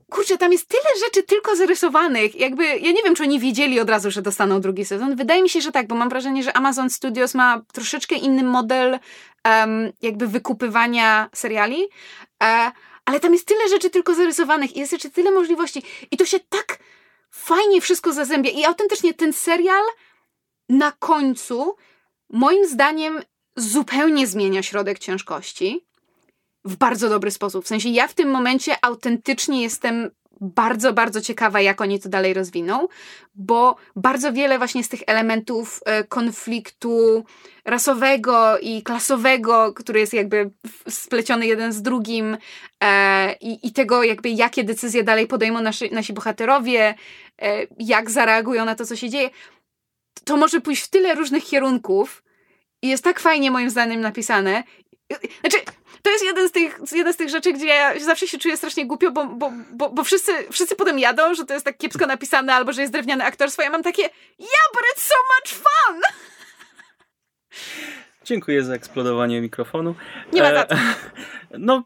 kurczę, tam jest tyle rzeczy tylko zarysowanych. Jakby, ja nie wiem, czy oni wiedzieli od razu, że dostaną drugi sezon. Wydaje mi się, że tak, bo mam wrażenie, że Amazon Studios ma troszeczkę inny model em, jakby wykupywania seriali, e, ale tam jest tyle rzeczy tylko zarysowanych i jest jeszcze tyle możliwości i to się tak fajnie wszystko zazębia i autentycznie ten serial na końcu, moim zdaniem, zupełnie zmienia środek ciężkości w bardzo dobry sposób. W sensie ja w tym momencie autentycznie jestem bardzo, bardzo ciekawa, jak oni to dalej rozwiną, bo bardzo wiele właśnie z tych elementów e, konfliktu rasowego i klasowego, który jest jakby spleciony jeden z drugim e, i, i tego jakby jakie decyzje dalej podejmą nasi, nasi bohaterowie, e, jak zareagują na to, co się dzieje, to może pójść w tyle różnych kierunków i jest tak fajnie moim zdaniem napisane. Znaczy, to jest jeden z tych, jeden z tych rzeczy, gdzie ja zawsze się czuję strasznie głupio, bo, bo, bo, bo wszyscy, wszyscy potem jadą, że to jest tak kiepsko napisane, albo że jest drewniane aktorstwo. Ja mam takie, yeah, but it's so much fun! Dziękuję za eksplodowanie mikrofonu. Nie ma e, No,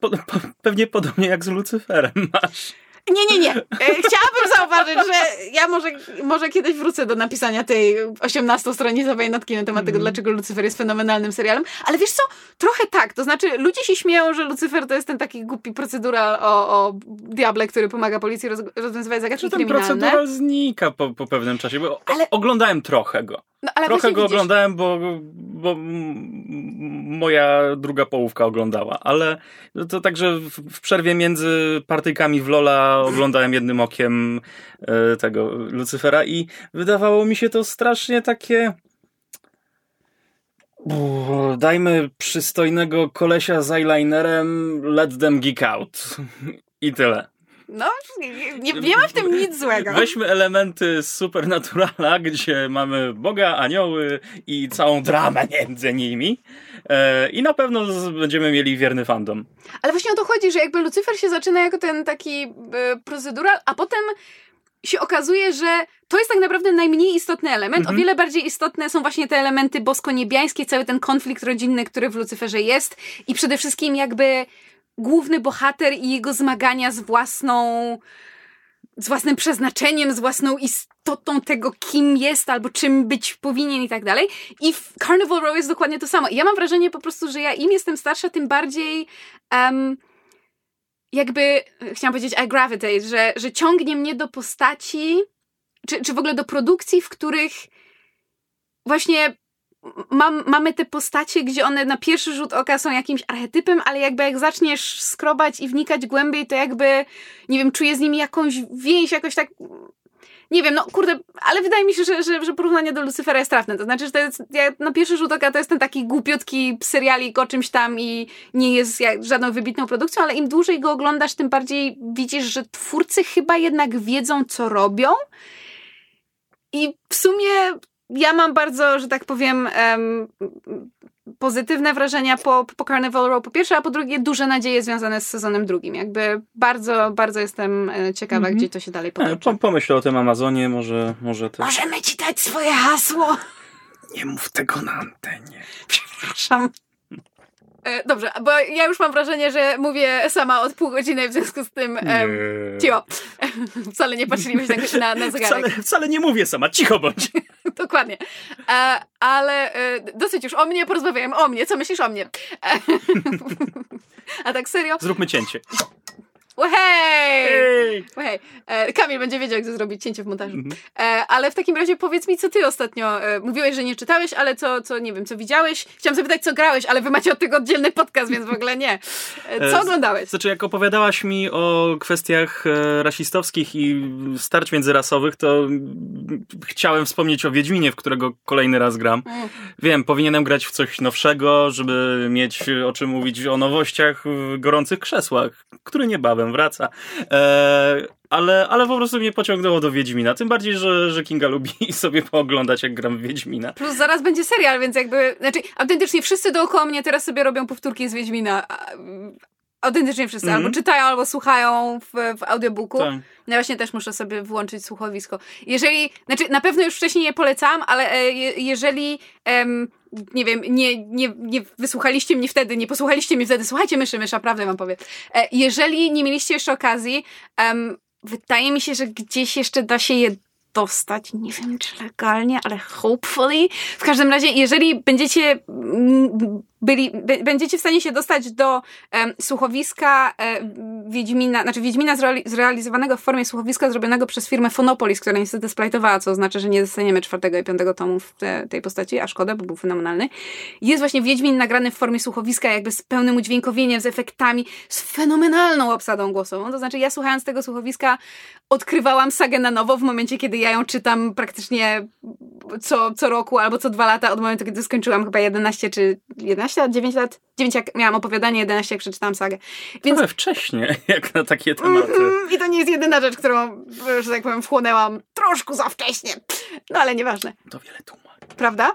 po, po, pewnie podobnie jak z Lucyferem masz. Nie, nie, nie. E, chciałabym zauważyć, że ja może, może kiedyś wrócę do napisania tej 18-stronicowej notki na temat tego, mm. dlaczego Lucyfer jest fenomenalnym serialem. Ale wiesz co? Trochę tak. To znaczy, ludzie się śmieją, że Lucyfer to jest ten taki głupi procedural o, o diable, który pomaga policji roz, rozwiązywać zagadki ten procedural znika po, po pewnym czasie, bo ale... oglądałem trochę go. No, Trochę go widzisz. oglądałem, bo, bo moja druga połówka oglądała, ale to także w, przerwie między partyjkami w Lola oglądałem jednym okiem e, tego Lucyfera i wydawało mi się to strasznie takie dajmy przystojnego kolesia z eyelinerem, let them geek out. I tyle. No, nie, nie ma w tym nic złego. Weźmy elementy Supernaturala, gdzie mamy Boga, anioły i całą dramę między nimi. E, I na pewno będziemy mieli wierny fandom. Ale właśnie o to chodzi, że jakby Lucyfer się zaczyna jako ten taki e, procedural, a potem się okazuje, że to jest tak naprawdę najmniej istotny element. Mhm. O wiele bardziej istotne są właśnie te elementy bosko-niebiańskie, cały ten konflikt rodzinny, który w Lucyferze jest i przede wszystkim jakby główny bohater i jego zmagania z własną z własnym przeznaczeniem, z własną istotą tego, kim jest albo czym być powinien i tak dalej. I w Carnival Row jest dokładnie to samo. I ja mam wrażenie po prostu, że ja im jestem starsza, tym bardziej um, jakby, chciałam powiedzieć I gravitate, że, że ciągnie mnie do postaci, czy, czy w ogóle do produkcji, w których właśnie mam, mamy te postacie, gdzie one na pierwszy rzut oka są jakimś archetypem, ale jakby jak zaczniesz skrobać i wnikać głębiej, to jakby, nie wiem, czuję z nimi jakąś więź, jakoś tak nie wiem, no kurde, ale wydaje mi się, że, że, że porównanie do Lucyfera jest trafne. To znaczy, że to jest, ja, na pierwszy rzut oka to jest ten taki głupiutki serialik o czymś tam i nie jest jak, żadną wybitną produkcją, ale im dłużej go oglądasz, tym bardziej widzisz, że twórcy chyba jednak wiedzą, co robią. I w sumie ja mam bardzo, że tak powiem, um, pozytywne wrażenia po, po Carnival Row po pierwsze, a po drugie duże nadzieje związane z sezonem drugim. Jakby bardzo, bardzo jestem e, ciekawa, mm -hmm. gdzie to się dalej e, potoczy. Pomyśl o tym Amazonie, może, może też... Możemy ci dać swoje hasło! Nie mów tego na antenie. Przepraszam. E, dobrze, bo ja już mam wrażenie, że mówię sama od pół godziny, w związku z tym e, cicho. Wcale nie patrzyliśmy na, na zegarek. Wcale, wcale nie mówię sama, cicho bądź. Dokładnie. E, ale e, dosyć już o mnie porozmawiałem, o mnie, co myślisz o mnie? A tak serio? Zróbmy cięcie. Hej! Hey! E, Kamil będzie wiedział, jak to zrobić cięcie w montażu. Mm -hmm. e, ale w takim razie powiedz mi, co ty ostatnio e, mówiłeś, że nie czytałeś, ale co, co, nie wiem, co widziałeś. Chciałam zapytać, co grałeś, ale wy macie od tego oddzielny podcast, więc w ogóle nie. E, co e, oglądałeś? Znaczy, jak opowiadałaś mi o kwestiach rasistowskich i starć międzyrasowych, to chciałem wspomnieć o Wiedźminie, w którego kolejny raz gram. Mm. Wiem, powinienem grać w coś nowszego, żeby mieć o czym mówić o nowościach w gorących krzesłach, który niebawem wraca. E, ale, ale po prostu mnie pociągnęło do Wiedźmina. Tym bardziej, że, że Kinga lubi sobie pooglądać, jak gram w Wiedźmina. Plus zaraz będzie serial, więc jakby. Znaczy, autentycznie wszyscy dookoła mnie teraz sobie robią powtórki z Wiedźmina. Autentycznie wszyscy. Mm -hmm. Albo czytają, albo słuchają w, w audiobooku. Tak. Ja właśnie też muszę sobie włączyć słuchowisko. Jeżeli, znaczy na pewno już wcześniej je polecam, ale e, jeżeli em, nie wiem, nie, nie, nie wysłuchaliście mnie wtedy, nie posłuchaliście mnie wtedy, słuchajcie myszy, mysza, prawdę wam powiem. E, jeżeli nie mieliście jeszcze okazji, em, wydaje mi się, że gdzieś jeszcze da się je dostać. Nie wiem, czy legalnie, ale hopefully. W każdym razie, jeżeli będziecie byli, będziecie w stanie się dostać do słuchowiska e, Wiedźmina, znaczy Wiedźmina zreali- zrealizowanego w formie słuchowiska zrobionego przez firmę Fonopolis, która niestety splajtowała, co oznacza, że nie dostaniemy czwartego i piątego tomu w te, tej postaci, a szkoda, bo był fenomenalny. Jest właśnie Wiedźmin nagrany w formie słuchowiska, jakby z pełnym udźwiękowieniem, z efektami, z fenomenalną obsadą głosową. To znaczy, ja słuchając tego słuchowiska odkrywałam sagę na nowo w momencie, kiedy ja ją czytam praktycznie co, co roku albo co dwa lata od momentu, kiedy skończyłam chyba 11 czy 11 lat, 9 lat, 9 jak miałam opowiadanie, 11 jak przeczytałam sagę. Więc Trochę wcześnie, jak na takie tematy. Mm, I to nie jest jedyna rzecz, którą, że tak powiem, wchłonęłam troszkę za wcześnie. No ale nieważne, To wiele tłumaczy. prawda?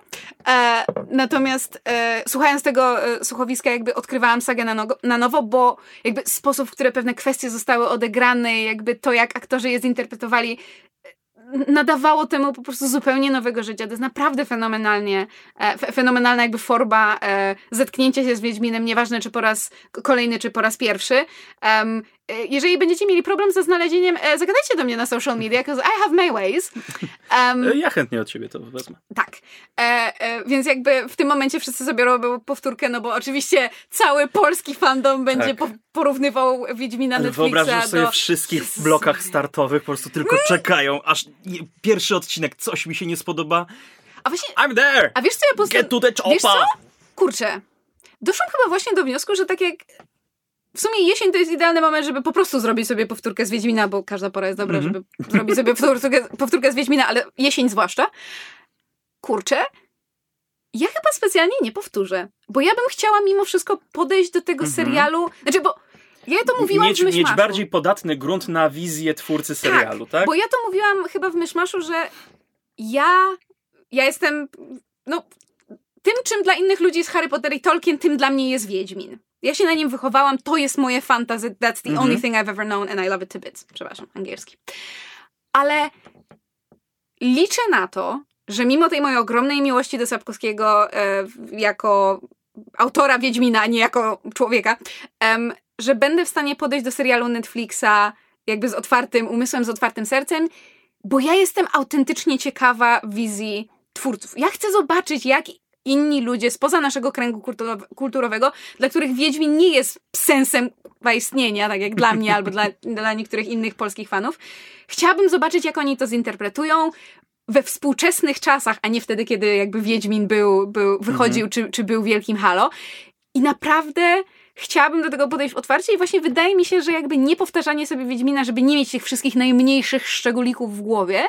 E, natomiast e, słuchając tego e, słuchowiska, jakby odkrywałam sagę na, na nowo, bo jakby sposób, w który pewne kwestie zostały odegrane, jakby to, jak aktorzy je zinterpretowali, nadawało temu po prostu zupełnie nowego życia. To jest naprawdę fenomenalnie, e, fe- fenomenalna jakby forma e, zetknięcia się z Wiedźminem, nieważne czy po raz kolejny, czy po raz pierwszy. E, jeżeli będziecie mieli problem ze znalezieniem, e, zagadajcie do mnie na social media, because I have my ways. E, Ja chętnie od ciebie to wezmę. tak. E, e, więc jakby w tym momencie wszyscy sobie robią powtórkę, no bo oczywiście cały polski fandom będzie Tak. po, porównywał Wiedźmina Netflixa wyobrażasz sobie do... wszystkich w blokach startowych, po prostu tylko czekają, aż pierwszy odcinek, coś mi się nie spodoba. A właśnie, I'm there! a wiesz co ja Get postanowiłam? to the Wiesz co? Kurczę, doszłam chyba właśnie do wniosku, że tak jak w sumie jesień to jest idealny moment, żeby po prostu zrobić sobie powtórkę z Wiedźmina, bo każda pora jest dobra, Mhm. żeby zrobić sobie powtórkę, powtórkę z Wiedźmina, ale jesień zwłaszcza. Kurczę, ja chyba specjalnie nie powtórzę, bo ja bym chciała mimo wszystko podejść do tego Mhm. serialu, znaczy bo ja to mówiłam Mieć, w mieć Myszmaszu. bardziej podatny grunt na wizję twórcy serialu, tak? Bo ja to mówiłam chyba w Myszmaszu, że ja, ja jestem, no, tym czym dla innych ludzi jest Harry Potter i Tolkien, tym dla mnie jest Wiedźmin. Ja się na nim wychowałam, to jest moje fantasy, that's the Mhm. only thing I've ever known and I love it to bits. Przepraszam, angielski. Ale liczę na to, że mimo tej mojej ogromnej miłości do Sapkowskiego e, jako autora Wiedźmina, a nie jako człowieka, em, że będę w stanie podejść do serialu Netflixa jakby z otwartym umysłem, z otwartym sercem, bo ja jestem autentycznie ciekawa wizji twórców. Ja chcę zobaczyć, jak inni ludzie spoza naszego kręgu kulturow- kulturowego, dla których Wiedźmin nie jest sensem istnienia, tak jak dla mnie albo dla, dla niektórych innych polskich fanów. Chciałabym zobaczyć, jak oni to zinterpretują we współczesnych czasach, a nie wtedy, kiedy jakby Wiedźmin był, był wychodził, czy, czy był wielkim halo. I naprawdę chciałabym do tego podejść otwarcie i właśnie wydaje mi się, że jakby nie powtarzanie sobie Wiedźmina, żeby nie mieć tych wszystkich najmniejszych szczególików w głowie,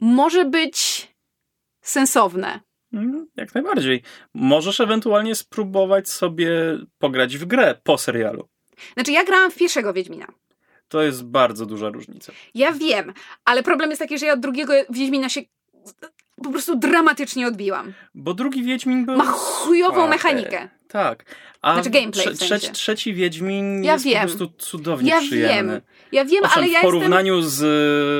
może być sensowne. Mm, Jak najbardziej. Możesz ewentualnie spróbować sobie pograć w grę po serialu. Znaczy, ja grałam w pierwszego Wiedźmina. To jest bardzo duża różnica. Ja wiem, ale problem jest taki, że ja od drugiego Wiedźmina się po prostu dramatycznie odbiłam. Bo drugi Wiedźmin był... Ma chujową słaby. mechanikę. Tak. A Znaczy gameplay trze- w sensie. trzeci, trzeci Wiedźmin Ja jest wiem. po prostu cudownie Ja przyjemny. wiem. Ja wiem, Owszem, ale ja w porównaniu z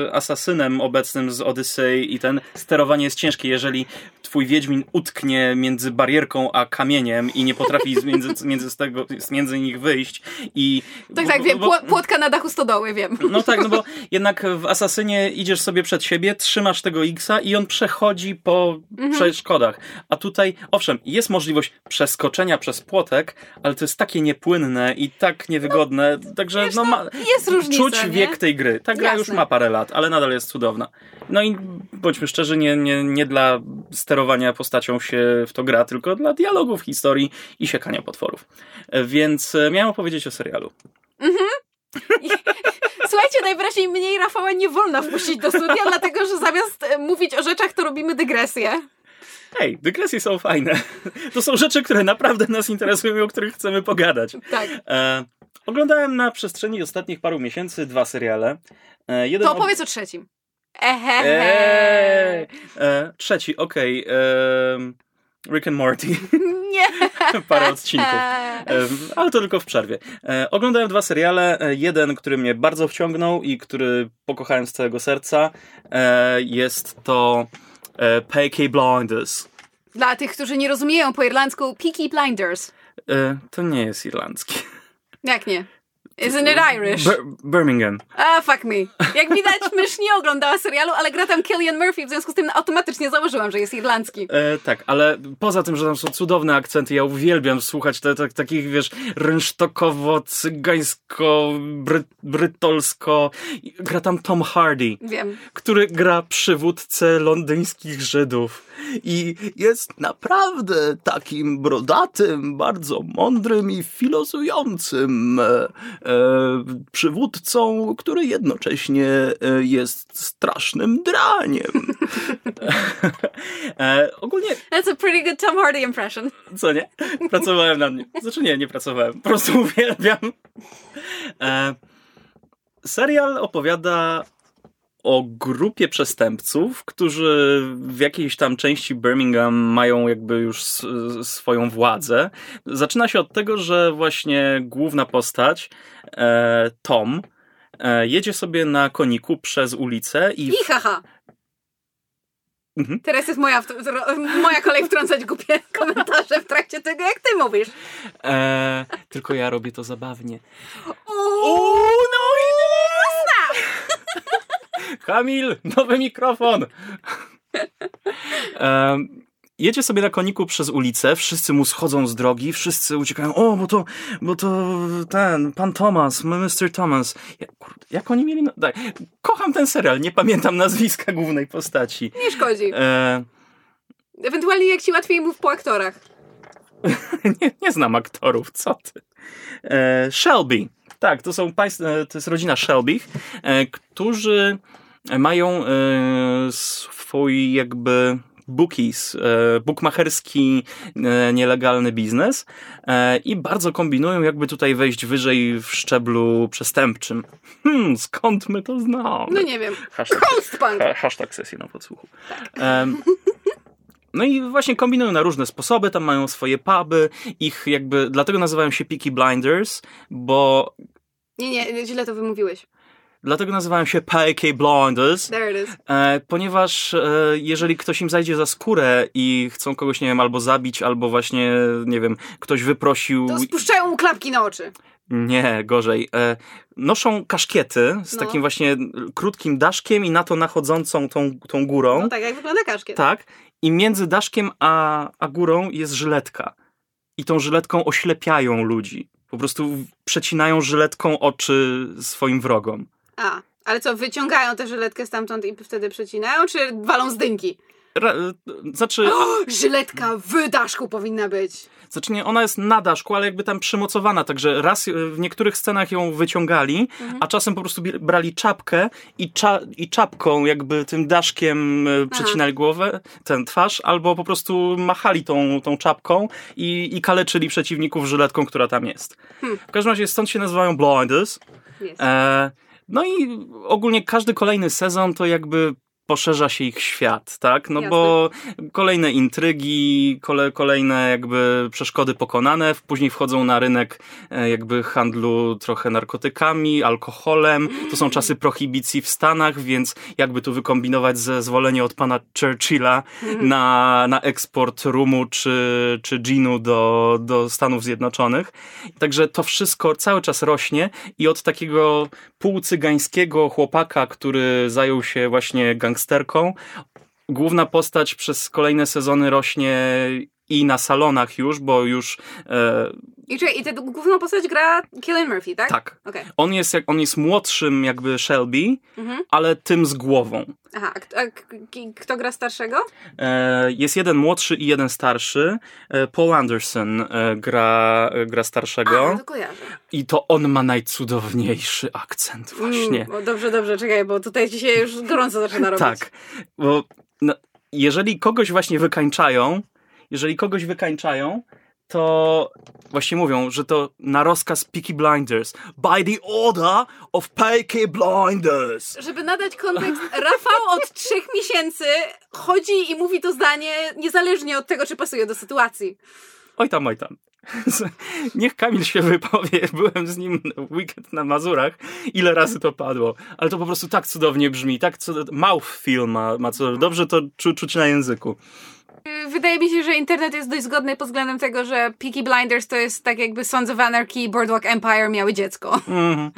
y, Asasynem obecnym z Odyssey i ten sterowanie jest ciężkie, jeżeli twój Wiedźmin utknie między barierką a kamieniem i nie potrafi między, między, z tego, między nich wyjść i... jestem... Tak, bo- tak, wiem. bo- Pło- Płotka na dachu stodoły, wiem. No tak, no bo jednak w Asasynie idziesz sobie przed siebie, trzymasz tego Xa i on przechodzi po Mhm. przeszkodach. A tutaj, owszem, jest możliwość przeskoczenia przez płotek, ale to jest takie niepłynne i tak niewygodne, także wiesz, no, no, ma, jest różnica, czuć nie? wiek tej gry. Ta gra już Jasne. ma parę lat, ale nadal jest cudowna. No i bądźmy szczerzy, nie, nie, nie dla sterowania postacią się w to gra, tylko dla dialogów, historii i siekania potworów. Więc e, miałem opowiedzieć o serialu. Słuchajcie, najwyraźniej mniej Rafała nie wolno wpuścić do studia, dlatego że zamiast e, mówić o rzeczach, to robimy dygresję. Hej, dygresje są fajne. To są rzeczy, które naprawdę nas interesują i o których chcemy pogadać. Tak. E, oglądałem na przestrzeni ostatnich paru miesięcy dwa seriale. E, jeden To opowiedz o trzecim. Ehehe. Eee, e, trzeci, okej. em, Rick and Morty. Nie. Parę odcinków. Em, ale to tylko w przerwie. E, oglądałem dwa seriale. E, jeden, który mnie bardzo wciągnął i który pokochałem z całego serca. E, jest to e, Peaky Blinders. Dla tych, którzy nie rozumieją po irlandzku, Peaky Blinders. E, to nie jest irlandzki. Jak nie? Isn't it Irish? Bir- Birmingham. A, fuck me. Jak widać, mysz nie oglądała serialu, ale gra tam Killian Murphy, w związku z tym automatycznie założyłam, że jest irlandzki. E, tak, ale poza tym, że tam są cudowne akcenty, ja uwielbiam słuchać te, te, takich, wiesz, rynsztokowo, cygańsko, bry, brytolsko. Gra tam Tom Hardy, Wiem. który gra przywódcę londyńskich Żydów. I jest naprawdę takim brodatym, bardzo mądrym i filozującym e, e, przywódcą, który jednocześnie e, jest strasznym draniem. e, ogólnie That's a pretty good Tom Hardy impression. co nie? Pracowałem na mnie. Znaczy nie, nie pracowałem. Po prostu uwielbiam. E, serial opowiada o grupie przestępców, którzy w jakiejś tam części Birmingham mają jakby już swoją władzę. Zaczyna się od tego, że właśnie główna postać, e, Tom, e, jedzie sobie na koniku przez ulicę i... I haha. Mhm. Teraz jest moja, moja kolej wtrącać głupie komentarze w trakcie tego, jak ty mówisz. E, tylko ja robię to zabawnie. Uuu, no Kamil, nowy mikrofon. Em, jedzie sobie na koniku przez ulicę, wszyscy mu schodzą z drogi, wszyscy uciekają, o, bo to, bo to ten, pan Thomas, Mr. Thomas. Ja, kurde, jak oni mieli... Na... Daj, kocham ten serial, nie pamiętam nazwiska głównej postaci. nie szkodzi. E, Ewentualnie jak ci łatwiej mów po aktorach. nie, nie znam aktorów, co ty. E, Shelby. Tak, to są państw, e, to jest rodzina Shelby, e, którzy mają e, swój jakby bookies, e, bookmacherski e, nielegalny biznes i bardzo kombinują jakby tutaj wejść wyżej w szczeblu przestępczym. Hmm, skąd my to znamy? No nie wiem. Hashtag, Coastpunk. ha, hashtag sesji na podsłuchu. Em, no i właśnie kombinują na różne sposoby, tam mają swoje puby, ich jakby, dlatego nazywają się Peaky Blinders, bo Nie, nie, źle to wymówiłeś. Dlatego nazywają się Peaky Blinders, There it is. e, ponieważ e, jeżeli ktoś im zajdzie za skórę i chcą kogoś, nie wiem, albo zabić, albo właśnie, nie wiem, ktoś wyprosił... To spuszczają mu klapki na oczy. Nie, gorzej. E, noszą kaszkiety z No. takim właśnie krótkim daszkiem i na to nachodzącą tą, tą górą. No tak, jak wygląda kaszkiet. Tak. I między daszkiem a, a górą jest żyletka. I tą żyletką oślepiają ludzi. Po prostu przecinają żyletką oczy swoim wrogom. A, ale co, wyciągają tę żyletkę stamtąd i wtedy przecinają, czy walą z dynki? Ra, znaczy, a, Żyletka w daszku powinna być. znaczy nie, ona jest na daszku, ale jakby tam przymocowana, także raz e, w niektórych scenach ją wyciągali, a czasem po prostu brali czapkę i, cza, i czapką jakby tym daszkiem e, przecinali głowę, ten twarz, albo po prostu machali tą, tą czapką i, i kaleczyli przeciwników żyletką, która tam jest. W każdym razie stąd się nazywają blinders. Jest. E, no i ogólnie każdy kolejny sezon to jakby poszerza się ich świat, tak? No Jasne. bo kolejne intrygi, kole, kolejne jakby przeszkody pokonane, później wchodzą na rynek e, jakby handlu trochę narkotykami, alkoholem. To są czasy prohibicji w Stanach, więc jakby tu wykombinować zezwolenie od pana Churchilla na, na eksport rumu czy, czy ginu do, do Stanów Zjednoczonych. Także to wszystko cały czas rośnie i od takiego półcygańskiego chłopaka, który zajął się właśnie gangsterką, główna postać przez kolejne sezony rośnie i na salonach już, bo już e, I czekaj, i tę główną postać gra Killian Murphy, tak? tak. Okej. On jest, jak, on jest młodszym jakby Shelby, ale tym z głową. Aha, a, a kto gra starszego? E, jest jeden młodszy i jeden starszy. E, Paul Anderson e, gra, e, gra A, starszego no to kojarzę. i to on ma najcudowniejszy akcent właśnie. Mm, dobrze, dobrze, czekaj, bo tutaj się już gorąco zaczyna robić. Tak, bo no, jeżeli kogoś właśnie wykańczają, jeżeli kogoś wykańczają, to właśnie mówią, że to na rozkaz Peaky Blinders. By the order of Peaky Blinders. Żeby nadać kontekst, Rafał od trzech miesięcy chodzi i mówi to zdanie niezależnie od tego, czy pasuje do sytuacji. Oj tam, oj tam. Niech Kamil się wypowie. Byłem z nim weekend na Mazurach. Ile razy to padło. Ale to po prostu tak cudownie brzmi. Tak cud... Mouth feel ma, ma co dobrze to czu, czuć na języku. Wydaje mi się, że internet jest dość zgodny pod względem tego, że Peaky Blinders to jest tak jakby Sons of Anarchy i Boardwalk Empire miały dziecko. Mhm.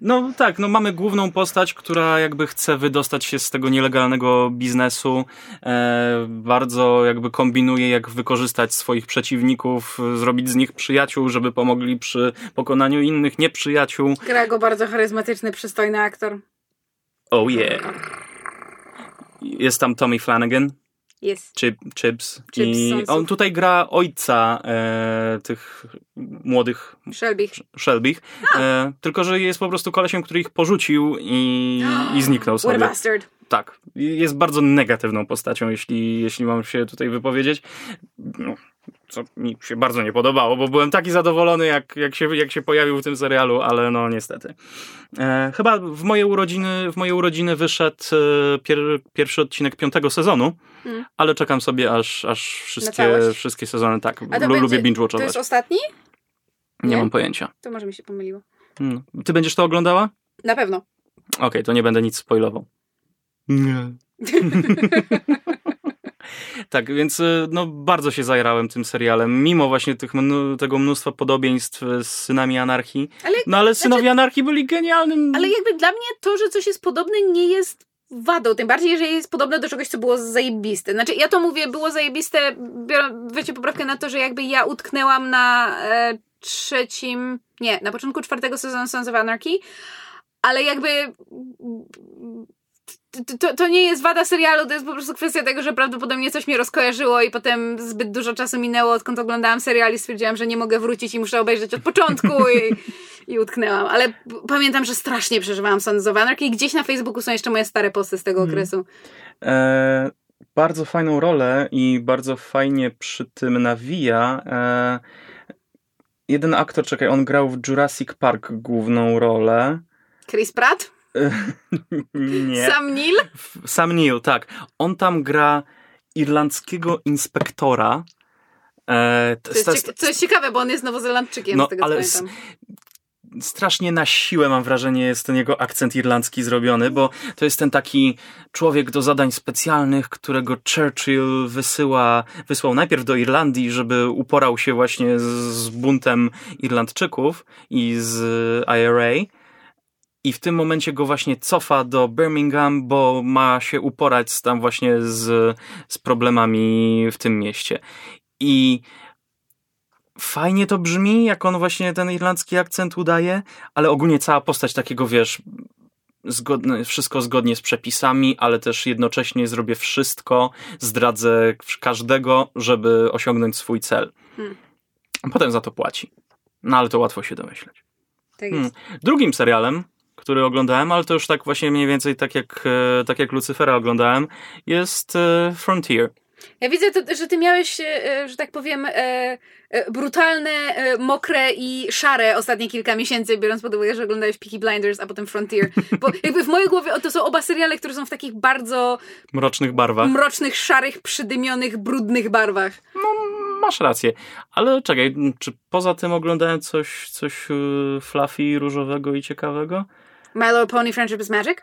No tak, no mamy główną postać, która jakby chce wydostać się z tego nielegalnego biznesu. E, bardzo jakby kombinuje, jak wykorzystać swoich przeciwników, zrobić z nich przyjaciół, żeby pomogli przy pokonaniu innych nieprzyjaciół. Gra go bardzo charyzmatyczny, przystojny aktor. Oh yeah. Jest tam Tommy Flanagan. Jest. Chip, Chips. Chips I Sonsów. on tutaj gra ojca e, tych młodych Shelby. Shelbych. E, tylko, że jest po prostu kolesiem, który ich porzucił i, i zniknął What a sobie. bastard. Tak. Jest bardzo negatywną postacią, jeśli, jeśli mam się tutaj wypowiedzieć. No, co mi się bardzo nie podobało, bo byłem taki zadowolony, jak, jak, się, jak się pojawił w tym serialu, ale no niestety. E, chyba w moje urodziny, w moje urodziny wyszedł e, pier, pierwszy odcinek piątego sezonu, Mm. ale czekam sobie, aż, aż wszystkie, wszystkie sezony, tak, lu- będzie- lubię binge To jest ostatni? Nie nie? mam pojęcia. To może mi się pomyliło. Mm. Ty będziesz to oglądała? Na pewno. Okej, to nie będę nic spoilował. Nie. tak, więc y, no, bardzo się zajrałem tym serialem, mimo właśnie tych, mnu- tego mnóstwa podobieństw z Synami Anarchii. Ale, No ale Synowie Anarchii byli genialnym... ale jakby dla mnie to, że coś jest podobne, nie jest wadą. Tym bardziej, jeżeli jest podobne do czegoś, co było zajebiste. Znaczy, ja to mówię, było zajebiste, wiecie poprawkę na to, że jakby ja utknęłam na e, trzecim, nie, na początku czwartego sezonu Sons of Anarchy, ale jakby to, to nie jest wada serialu, to jest po prostu kwestia tego, że prawdopodobnie coś mnie rozkojarzyło i potem zbyt dużo czasu minęło, odkąd oglądałam serial i stwierdziłam, że nie mogę wrócić i muszę obejrzeć od początku i, i utknęłam. Ale pamiętam, że strasznie przeżywałam Sons of Anarchy i gdzieś na Facebooku są jeszcze moje stare posty z tego Mhm. okresu. E, bardzo fajną rolę i bardzo fajnie przy tym nawija. E, jeden aktor, czekaj, on grał w Jurassic Park główną rolę. Chris Pratt? Nie. Sam Neill? Sam Neill, tak. On tam gra irlandzkiego inspektora. E, To jest, cieka- co jest ciekawe, bo on jest nowozelandczykiem, No, z tego ale pamiętam. Strasznie na siłę mam wrażenie jest ten jego akcent irlandzki zrobiony, bo to jest ten taki człowiek do zadań specjalnych, którego Churchill wysyła, wysłał najpierw do Irlandii, żeby uporał się właśnie z, buntem Irlandczyków i z IRA. I w tym momencie go właśnie cofa do Birmingham, bo ma się uporać tam właśnie z, z problemami w tym mieście. I fajnie to brzmi, jak on właśnie ten irlandzki akcent udaje, ale ogólnie cała postać takiego, wiesz, zgodne, wszystko zgodnie z przepisami, ale też jednocześnie zrobię wszystko, zdradzę każdego, żeby osiągnąć swój cel. Hmm. Potem za to płaci. No ale to łatwo się domyśleć. Tak Hmm. Drugim serialem, który oglądałem, ale to już tak właśnie mniej więcej tak jak, e, tak jak Lucyfera oglądałem, jest e, Frontier. Ja widzę, to, że ty miałeś, e, że tak powiem, e, e, brutalne, e, mokre i szare ostatnie kilka miesięcy, biorąc pod uwagę, że oglądałeś Peaky Blinders, a potem Frontier. Bo jakby w mojej głowie to są oba seriale, które są w takich bardzo Mrocznych barwach. mrocznych, szarych, przydymionych, brudnych barwach. Masz rację, ale czekaj, czy poza tym oglądałem coś, coś yy, fluffy, różowego i ciekawego? My Little Pony Friendship is Magic?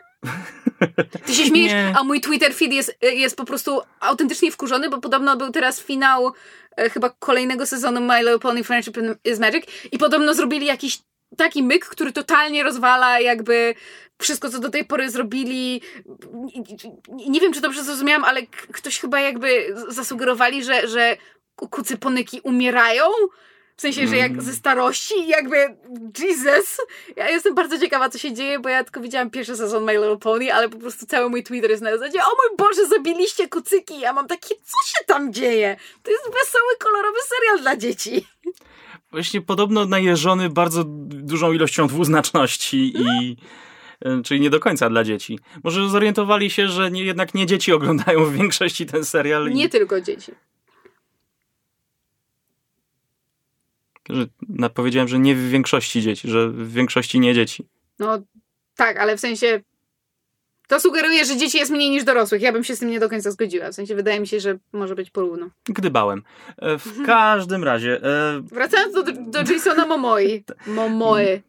Ty się śmiejesz, Nie. a mój Twitter feed jest, jest po prostu autentycznie wkurzony, bo podobno był teraz finał e, chyba kolejnego sezonu My Little Pony Friendship is Magic i podobno zrobili jakiś taki myk, który totalnie rozwala jakby wszystko, co do tej pory zrobili. Nie- wiem, czy dobrze zrozumiałam, ale ktoś chyba jakby zasugerowali, że, że ku- kucyponyki umierają. W sensie, że jak Mm. ze starości, jakby Jesus. Ja jestem bardzo ciekawa, co się dzieje, bo ja tylko widziałam pierwszy sezon My Little Pony, ale po prostu cały mój Twitter jest na zasadzie, o mój Boże, zabiliście kucyki. Ja mam takie, co się tam dzieje? To jest wesoły, kolorowy serial dla dzieci. Właśnie podobno najeżony bardzo dużą ilością dwuznaczności i yy, czyli nie do końca dla dzieci. Może zorientowali się, że nie, jednak nie dzieci oglądają w większości ten serial i Nie tylko dzieci. Że, powiedziałem, że nie w większości dzieci, że w większości nie dzieci. No tak, ale w sensie to sugeruje, że dzieci jest mniej niż dorosłych. Ja bym się z tym nie do końca zgodziła. W sensie wydaje mi się, że może być porówno. Gdybałem. E, W każdym razie, e, Wracając do, do Jasona Momoi. Momoe.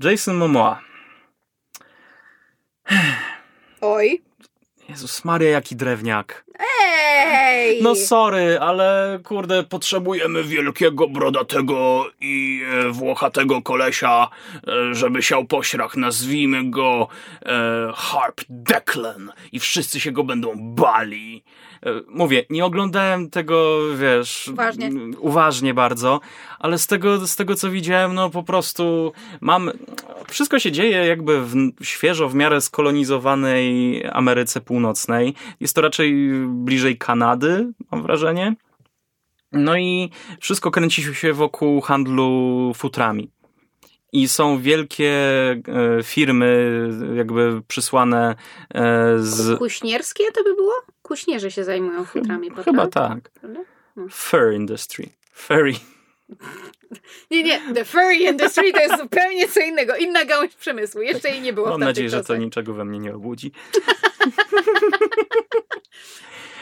Jason Momoa. Oj. Jezus Maria, jaki drewniak. Ej! No sorry, ale kurde, potrzebujemy wielkiego, brodatego i e, włochatego kolesia, e, żeby siał pośrach. Nazwijmy go e, Harp Declan i wszyscy się go będą bali. E, mówię, nie oglądałem tego, wiesz, Uważnie. uważnie bardzo, ale z tego, z tego co widziałem, no po prostu mam. Wszystko się dzieje jakby w świeżo, w miarę skolonizowanej Ameryce Północnej. Jest to raczej bliżej Kanady, mam wrażenie. No i wszystko kręci się wokół handlu futrami. I są wielkie e, firmy, jakby przysłane e, z. Kuśnierskie to by było? Kuśnierze się zajmują futrami potem. Chyba tak. Prawda? Fur industry. Furry. Nie, nie, the furry industry to jest zupełnie co innego. Inna gałąź przemysłu. Jeszcze jej nie było Mam nadzieję, że to czasach. niczego we mnie nie obudzi.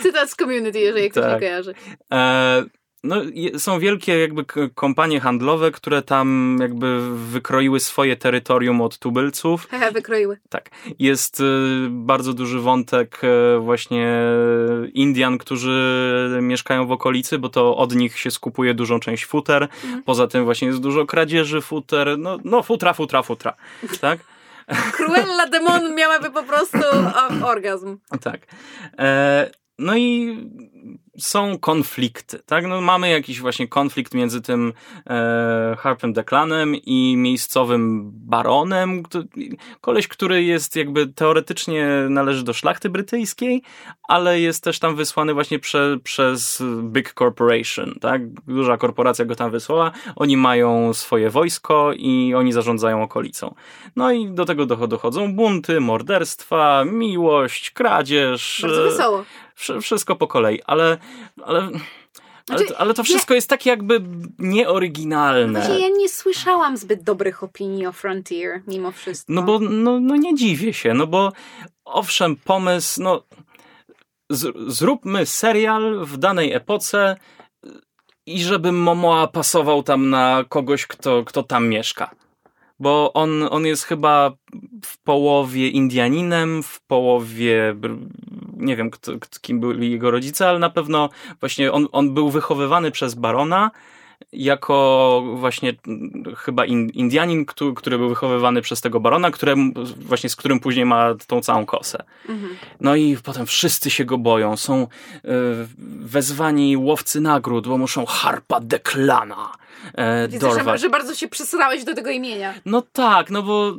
Cytat z community, jeżeli ktoś nie Tak. kojarzy. E, no, są wielkie jakby kompanie handlowe, które tam jakby wykroiły swoje terytorium od tubylców. Hehe, wykroiły. Tak. Jest y, bardzo duży wątek y, właśnie Indian, którzy mieszkają w okolicy, bo to od nich się skupuje dużą część futer. Poza tym właśnie jest dużo kradzieży futer. No, no futra, futra, futra. Tak? Cruella Demon miałaby po prostu orgazm. Tak. E, no i są konflikty, tak? No mamy jakiś właśnie konflikt między tym e, Harpem Declanem i miejscowym baronem. Koleś, który jest jakby teoretycznie należy do szlachty brytyjskiej, ale jest też tam wysłany właśnie prze, przez Big Corporation, tak? Duża korporacja go tam wysłała. Oni mają swoje wojsko i oni zarządzają okolicą. No i do tego docho- dochodzą bunty, morderstwa, miłość, kradzież. Bardzo wesoło. Wsz- wszystko po kolei, ale, ale, ale, Znaczy, ale to wszystko jest takie jakby nieoryginalne. Właśnie ja nie słyszałam zbyt dobrych opinii o Frontier, mimo wszystko. No bo no, no nie dziwię się, no bo owszem, pomysł, no z, zróbmy serial w danej epoce i żeby Momoa pasował tam na kogoś, kto, kto tam mieszka. Bo on, on jest chyba w połowie Indianinem, w połowie, nie wiem kto, kim byli jego rodzice, ale na pewno właśnie on, on był wychowywany przez barona, jako właśnie mm, chyba in, Indianin, który, który był wychowywany przez tego barona, któremu, właśnie z którym później ma tą całą kosę. Mhm. No i potem wszyscy się go boją. Są y, wezwani łowcy nagród, bo muszą harpa Deklana e, Widzę, że, dorwać. że bardzo się przysrałeś do tego imienia. No tak, no bo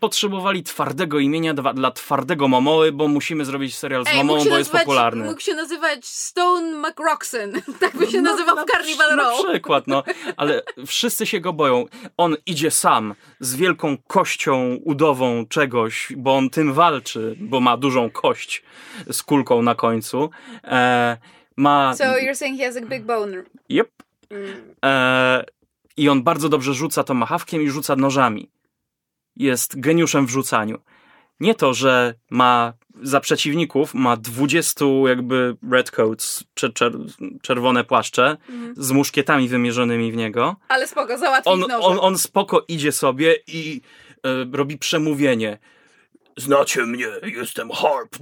potrzebowali twardego imienia dla, dla twardego Momoły, bo musimy zrobić serial z Ej, się bo jest nazywać, popularny. Mógł się nazywać Stone McRoxen. Tak by się nazywał w Carnival Na Row. przykład, no. Ale wszyscy się go boją. On idzie sam z wielką kością udową czegoś, bo on tym walczy, bo ma dużą kość z kulką na końcu. E, ma... So you're saying he has a big bone. Yep. E, I on bardzo dobrze rzuca tomahawkiem i rzuca nożami. Jest geniuszem w rzucaniu. Nie to, że ma za przeciwników ma 20 jakby redcoats, czer, czer, czerwone płaszcze z muszkietami wymierzonymi w niego. Ale spoko, załatwił On, on, on spoko idzie sobie i e, robi przemówienie. Znacie mnie, jestem Harp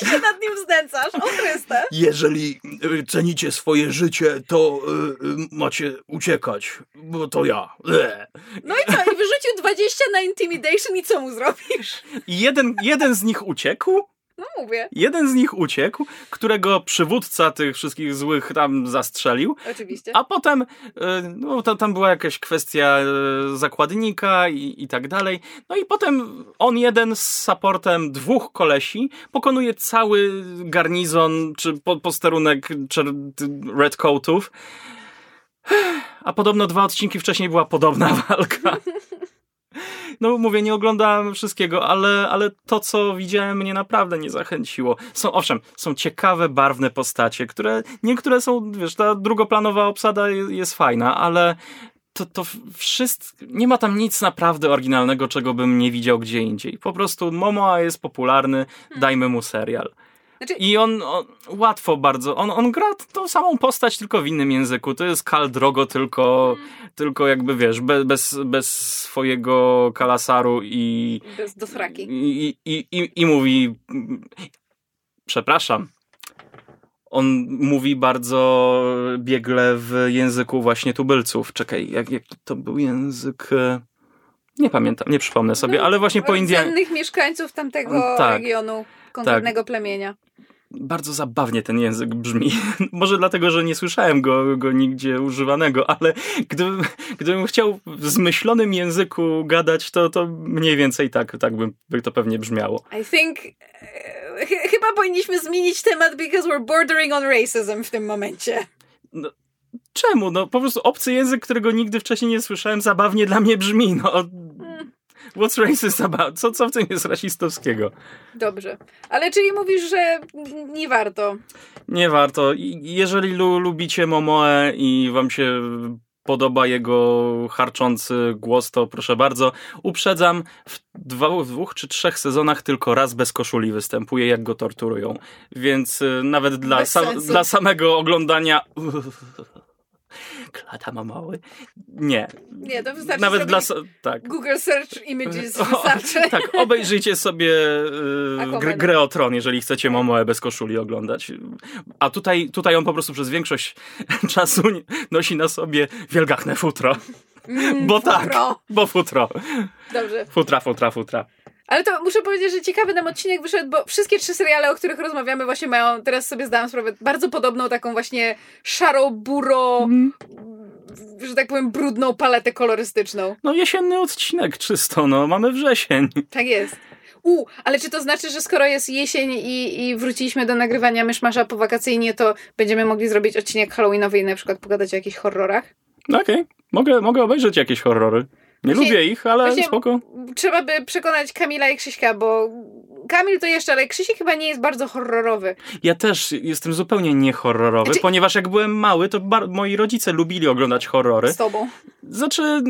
Declan. się nad nim znęcasz, o Chryste. Jeżeli cenicie swoje życie, to y, y, macie uciekać, bo to ja. E. No i co? I wyrzucił 20 na intimidation i co mu zrobisz? I jeden, jeden z nich uciekł, No mówię, jeden z nich uciekł, którego przywódca tych wszystkich złych tam zastrzelił, oczywiście. a potem, y, no to tam była jakaś kwestia y, zakładnika i, i tak dalej. No i potem on jeden z supportem dwóch kolesi pokonuje cały garnizon czy po, posterunek redcoatów. A podobno dwa odcinki wcześniej była podobna walka. No mówię, nie oglądałem wszystkiego, ale, ale to, co widziałem, mnie naprawdę nie zachęciło. Są, owszem, są ciekawe, barwne postacie, które niektóre są, wiesz, ta drugoplanowa obsada jest, jest fajna, ale to, to wszystko, nie ma tam nic naprawdę oryginalnego, czego bym nie widział gdzie indziej. Po prostu Momoa jest popularny, dajmy mu serial. Znaczy- I on, on łatwo bardzo, on, on gra tą samą postać tylko w innym języku. To jest Kal Drogo, tylko, tylko jakby wiesz, be, bez, bez swojego kalasaru i, Bez dosraki. i, i, i, i mówi przepraszam. On mówi bardzo biegle w języku właśnie tubylców. Czekaj, jak, jak to był język... Nie pamiętam, nie przypomnę sobie, No, ale właśnie po Indianie... Mieszkańców tamtego Tak. regionu, konkretnego plemienia. Bardzo zabawnie ten język brzmi. Może dlatego, że nie słyszałem go, go nigdzie używanego, ale gdybym, gdybym chciał w zmyślonym języku gadać, to, to mniej więcej tak, tak by, by to pewnie brzmiało. I think e, ch- chyba powinniśmy zmienić temat because we're bordering on racism w tym momencie. Czemu? No po prostu obcy język, którego nigdy wcześniej nie słyszałem, zabawnie dla mnie brzmi. No, what's racist about? Co, co w tym jest rasistowskiego? Dobrze. Ale czyli mówisz, że nie warto. Nie warto. Jeżeli lu, lubicie Momoe i wam się podoba jego harczący głos, to proszę bardzo. Uprzedzam, w, dwa, w dwóch czy trzech sezonach tylko raz bez koszuli występuje, jak go torturują. Więc y, nawet dla, sam, dla samego oglądania... Klata ma mały. Nie. Nie, to wystarczy Nawet dla... sa- Tak. Google Search Images O, wystarczy. tak, obejrzyjcie sobie y, grę, o Tron, jeżeli chcecie Momoe bez koszuli oglądać. A tutaj, tutaj on po prostu przez większość czasu nosi na sobie wielgachne futro. bo tak, Mm, futro. bo futro. Dobrze. Futra, futra, futra. Ale to muszę powiedzieć, że ciekawy nam odcinek wyszedł, bo wszystkie trzy seriale, o których rozmawiamy, właśnie mają, teraz sobie zdałam sprawę, bardzo podobną taką właśnie szaro-buro, że tak powiem, brudną paletę kolorystyczną. No jesienny odcinek czysto, no mamy wrzesień. Tak jest. U, ale czy to znaczy, że skoro jest jesień i, i wróciliśmy do nagrywania myszmasza po wakacyjnie, to będziemy mogli zrobić odcinek halloweenowy i na przykład pogadać o jakichś horrorach? No Okej, mogę, mogę obejrzeć jakieś horrory. Nie Właśnie- lubię ich, ale właśnie- spoko. Trzeba by przekonać Kamila i Krzyśka, bo Kamil to jeszcze, ale Krzysiek chyba nie jest bardzo horrorowy. Ja też jestem zupełnie niehorrorowy, Znaczy- ponieważ jak byłem mały, to moi rodzice lubili oglądać horrory. Z tobą. Znaczy,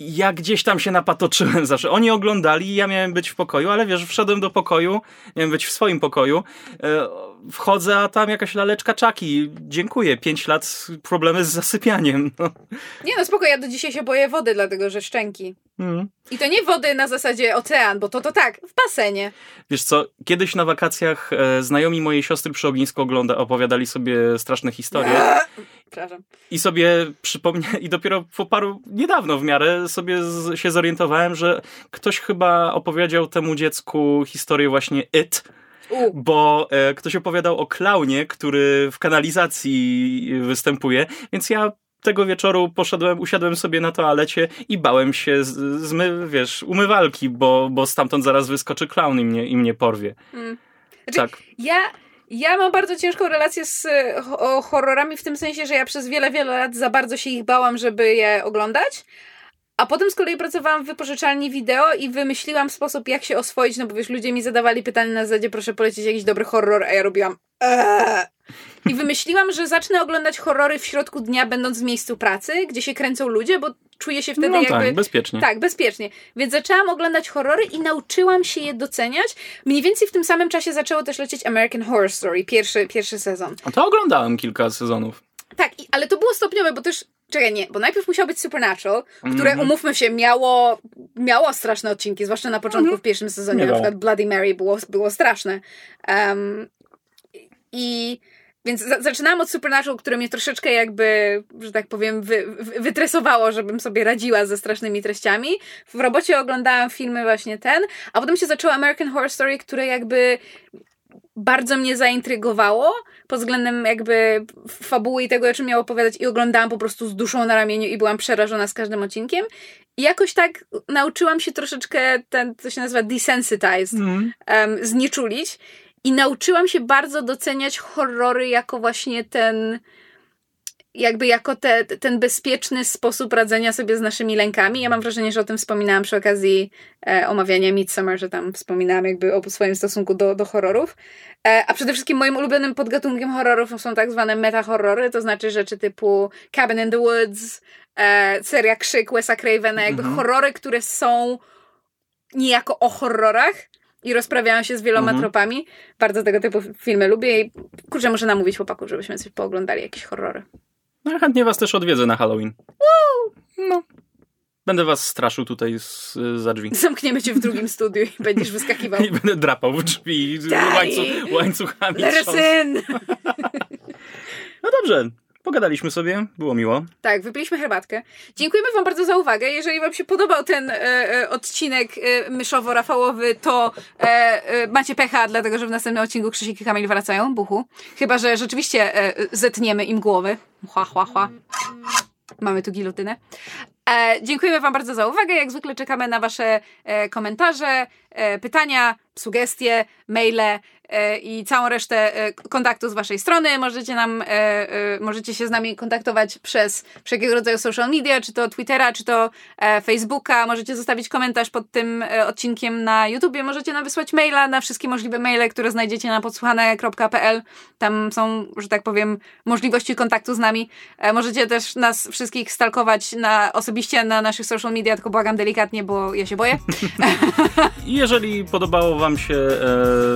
ja gdzieś tam się napatoczyłem zawsze. Oni oglądali, ja miałem być w pokoju, ale wiesz, wszedłem do pokoju, miałem być w swoim pokoju, e, wchodzę, a tam jakaś laleczka czaki. Dziękuję, pięć lat problemy z zasypianiem. No. Nie no, spoko, ja do dzisiaj się boję wody, dlatego że szczęki. Mm. I to nie wody na zasadzie ocean, bo to to tak, w basenie. Wiesz co, kiedyś na wakacjach e, znajomi mojej siostry przy ognisku ogląda, opowiadali sobie straszne historie Przepraszam. i sobie przypomniałem, i dopiero po paru, niedawno w miarę sobie z, się zorientowałem, że ktoś chyba opowiedział temu dziecku historię właśnie It, U, bo e, ktoś opowiadał o klaunie, który w kanalizacji występuje, więc ja tego wieczoru poszedłem, usiadłem sobie na toalecie i bałem się z, z my, wiesz, umywalki, bo, bo stamtąd zaraz wyskoczy klaun i mnie, i mnie porwie. Znaczy, Tak. ja, ja mam bardzo ciężką relację z e, ho- horrorami w tym sensie, że ja przez wiele, wiele lat za bardzo się ich bałam, żeby je oglądać. A potem z kolei pracowałam w wypożyczalni wideo i wymyśliłam sposób, jak się oswoić, no bo wiesz, ludzie mi zadawali pytania na zasadzie, proszę polecić jakiś dobry horror, a ja robiłam eee. I wymyśliłam, że zacznę oglądać horrory w środku dnia, będąc w miejscu pracy, gdzie się kręcą ludzie, bo czuję się wtedy No jakby... tak, bezpiecznie. Tak, bezpiecznie. Więc zaczęłam oglądać horrory i nauczyłam się je doceniać. Mniej więcej w tym samym czasie zaczęło też lecieć American Horror Story, pierwszy, pierwszy sezon. A To oglądałem kilka sezonów. Tak, i, ale to było stopniowe, bo też. Czekaj, nie, bo najpierw musiał być Supernatural, które Mhm. umówmy się, miało, miało straszne odcinki, zwłaszcza na początku w pierwszym sezonie, na Miało. przykład Bloody Mary było, było straszne. Um, I więc za, zaczynałam od Supernatural, które mnie troszeczkę jakby, że tak powiem, wy, wy, wytresowało, żebym sobie radziła ze strasznymi treściami. W robocie oglądałam filmy właśnie ten, a potem się zaczęło American Horror Story, które jakby bardzo mnie zaintrygowało pod względem jakby fabuły i tego, o czym miało opowiadać i oglądałam po prostu z duszą na ramieniu i byłam przerażona z każdym odcinkiem. I jakoś tak nauczyłam się troszeczkę ten, to się nazywa desensitized, Mhm. um, znieczulić i nauczyłam się bardzo doceniać horrory jako właśnie ten jakby jako te, ten bezpieczny sposób radzenia sobie z naszymi lękami. Ja mam wrażenie, że o tym wspominałam przy okazji e, omawiania Midsommar, że tam wspominałam jakby o swoim stosunku do, do horrorów. E, a przede wszystkim moim ulubionym podgatunkiem horrorów są tak zwane meta-horrory, to znaczy rzeczy typu Cabin in the Woods, e, seria Krzyk Wesa Cravena, jakby Mhm. horrory, które są niejako o horrorach, i rozprawiają się z wieloma Mhm. tropami. Bardzo tego typu filmy lubię i kurczę, muszę namówić chłopaków, żebyśmy coś pooglądali, jakieś horrory. No chętnie was też odwiedzę na Halloween. No. Będę was straszył tutaj z, za drzwi. Zamkniemy cię w drugim studiu i będziesz wyskakiwał. I będę drapał w drzwi łańcuch, łańcuchami. In! No dobrze, pogadaliśmy sobie, było miło. Tak, wypiliśmy herbatkę. Dziękujemy Wam bardzo za uwagę. Jeżeli Wam się podobał ten e, e, odcinek e, myszowo-rafałowy, to e, e, macie pecha, dlatego że w następnym odcinku Krzysiek i Kamil wracają, buchu. Chyba, że rzeczywiście e, zetniemy im głowy. Chła, chła, chła. Mamy tu gilotynę. Dziękujemy Wam bardzo za uwagę. Jak zwykle czekamy na Wasze komentarze, pytania, sugestie, maile i całą resztę e, kontaktu z Waszej strony. Możecie nam, e, e, możecie się z nami kontaktować przez wszelkiego rodzaju social media, czy to Twittera, czy to e, Facebooka. Możecie zostawić komentarz pod tym e, odcinkiem na YouTubie. Możecie nam wysłać maila na wszystkie możliwe maile, które znajdziecie na podsłuchane.pl. Tam są, że tak powiem, możliwości kontaktu z nami. E, możecie też nas wszystkich stalkować na, osobiście na naszych social media, tylko błagam delikatnie, bo ja się boję. Jeżeli podobało wam się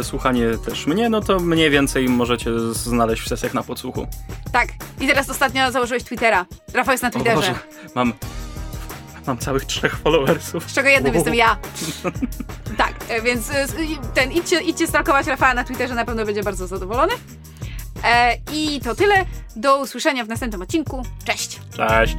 e, słuchanie też mnie, no to mniej więcej możecie znaleźć w sesjach na podsłuchu. Tak. I teraz ostatnio założyłeś Twittera. Rafał jest na O Twitterze. Boże, mam, mam całych trzech followersów. Z czego jednym Wow. jestem ja. Tak, e, więc e, ten, idźcie, idźcie stalkować Rafała na Twitterze, na pewno będzie bardzo zadowolony. E, I to tyle. Do usłyszenia w następnym odcinku. Cześć! Cześć.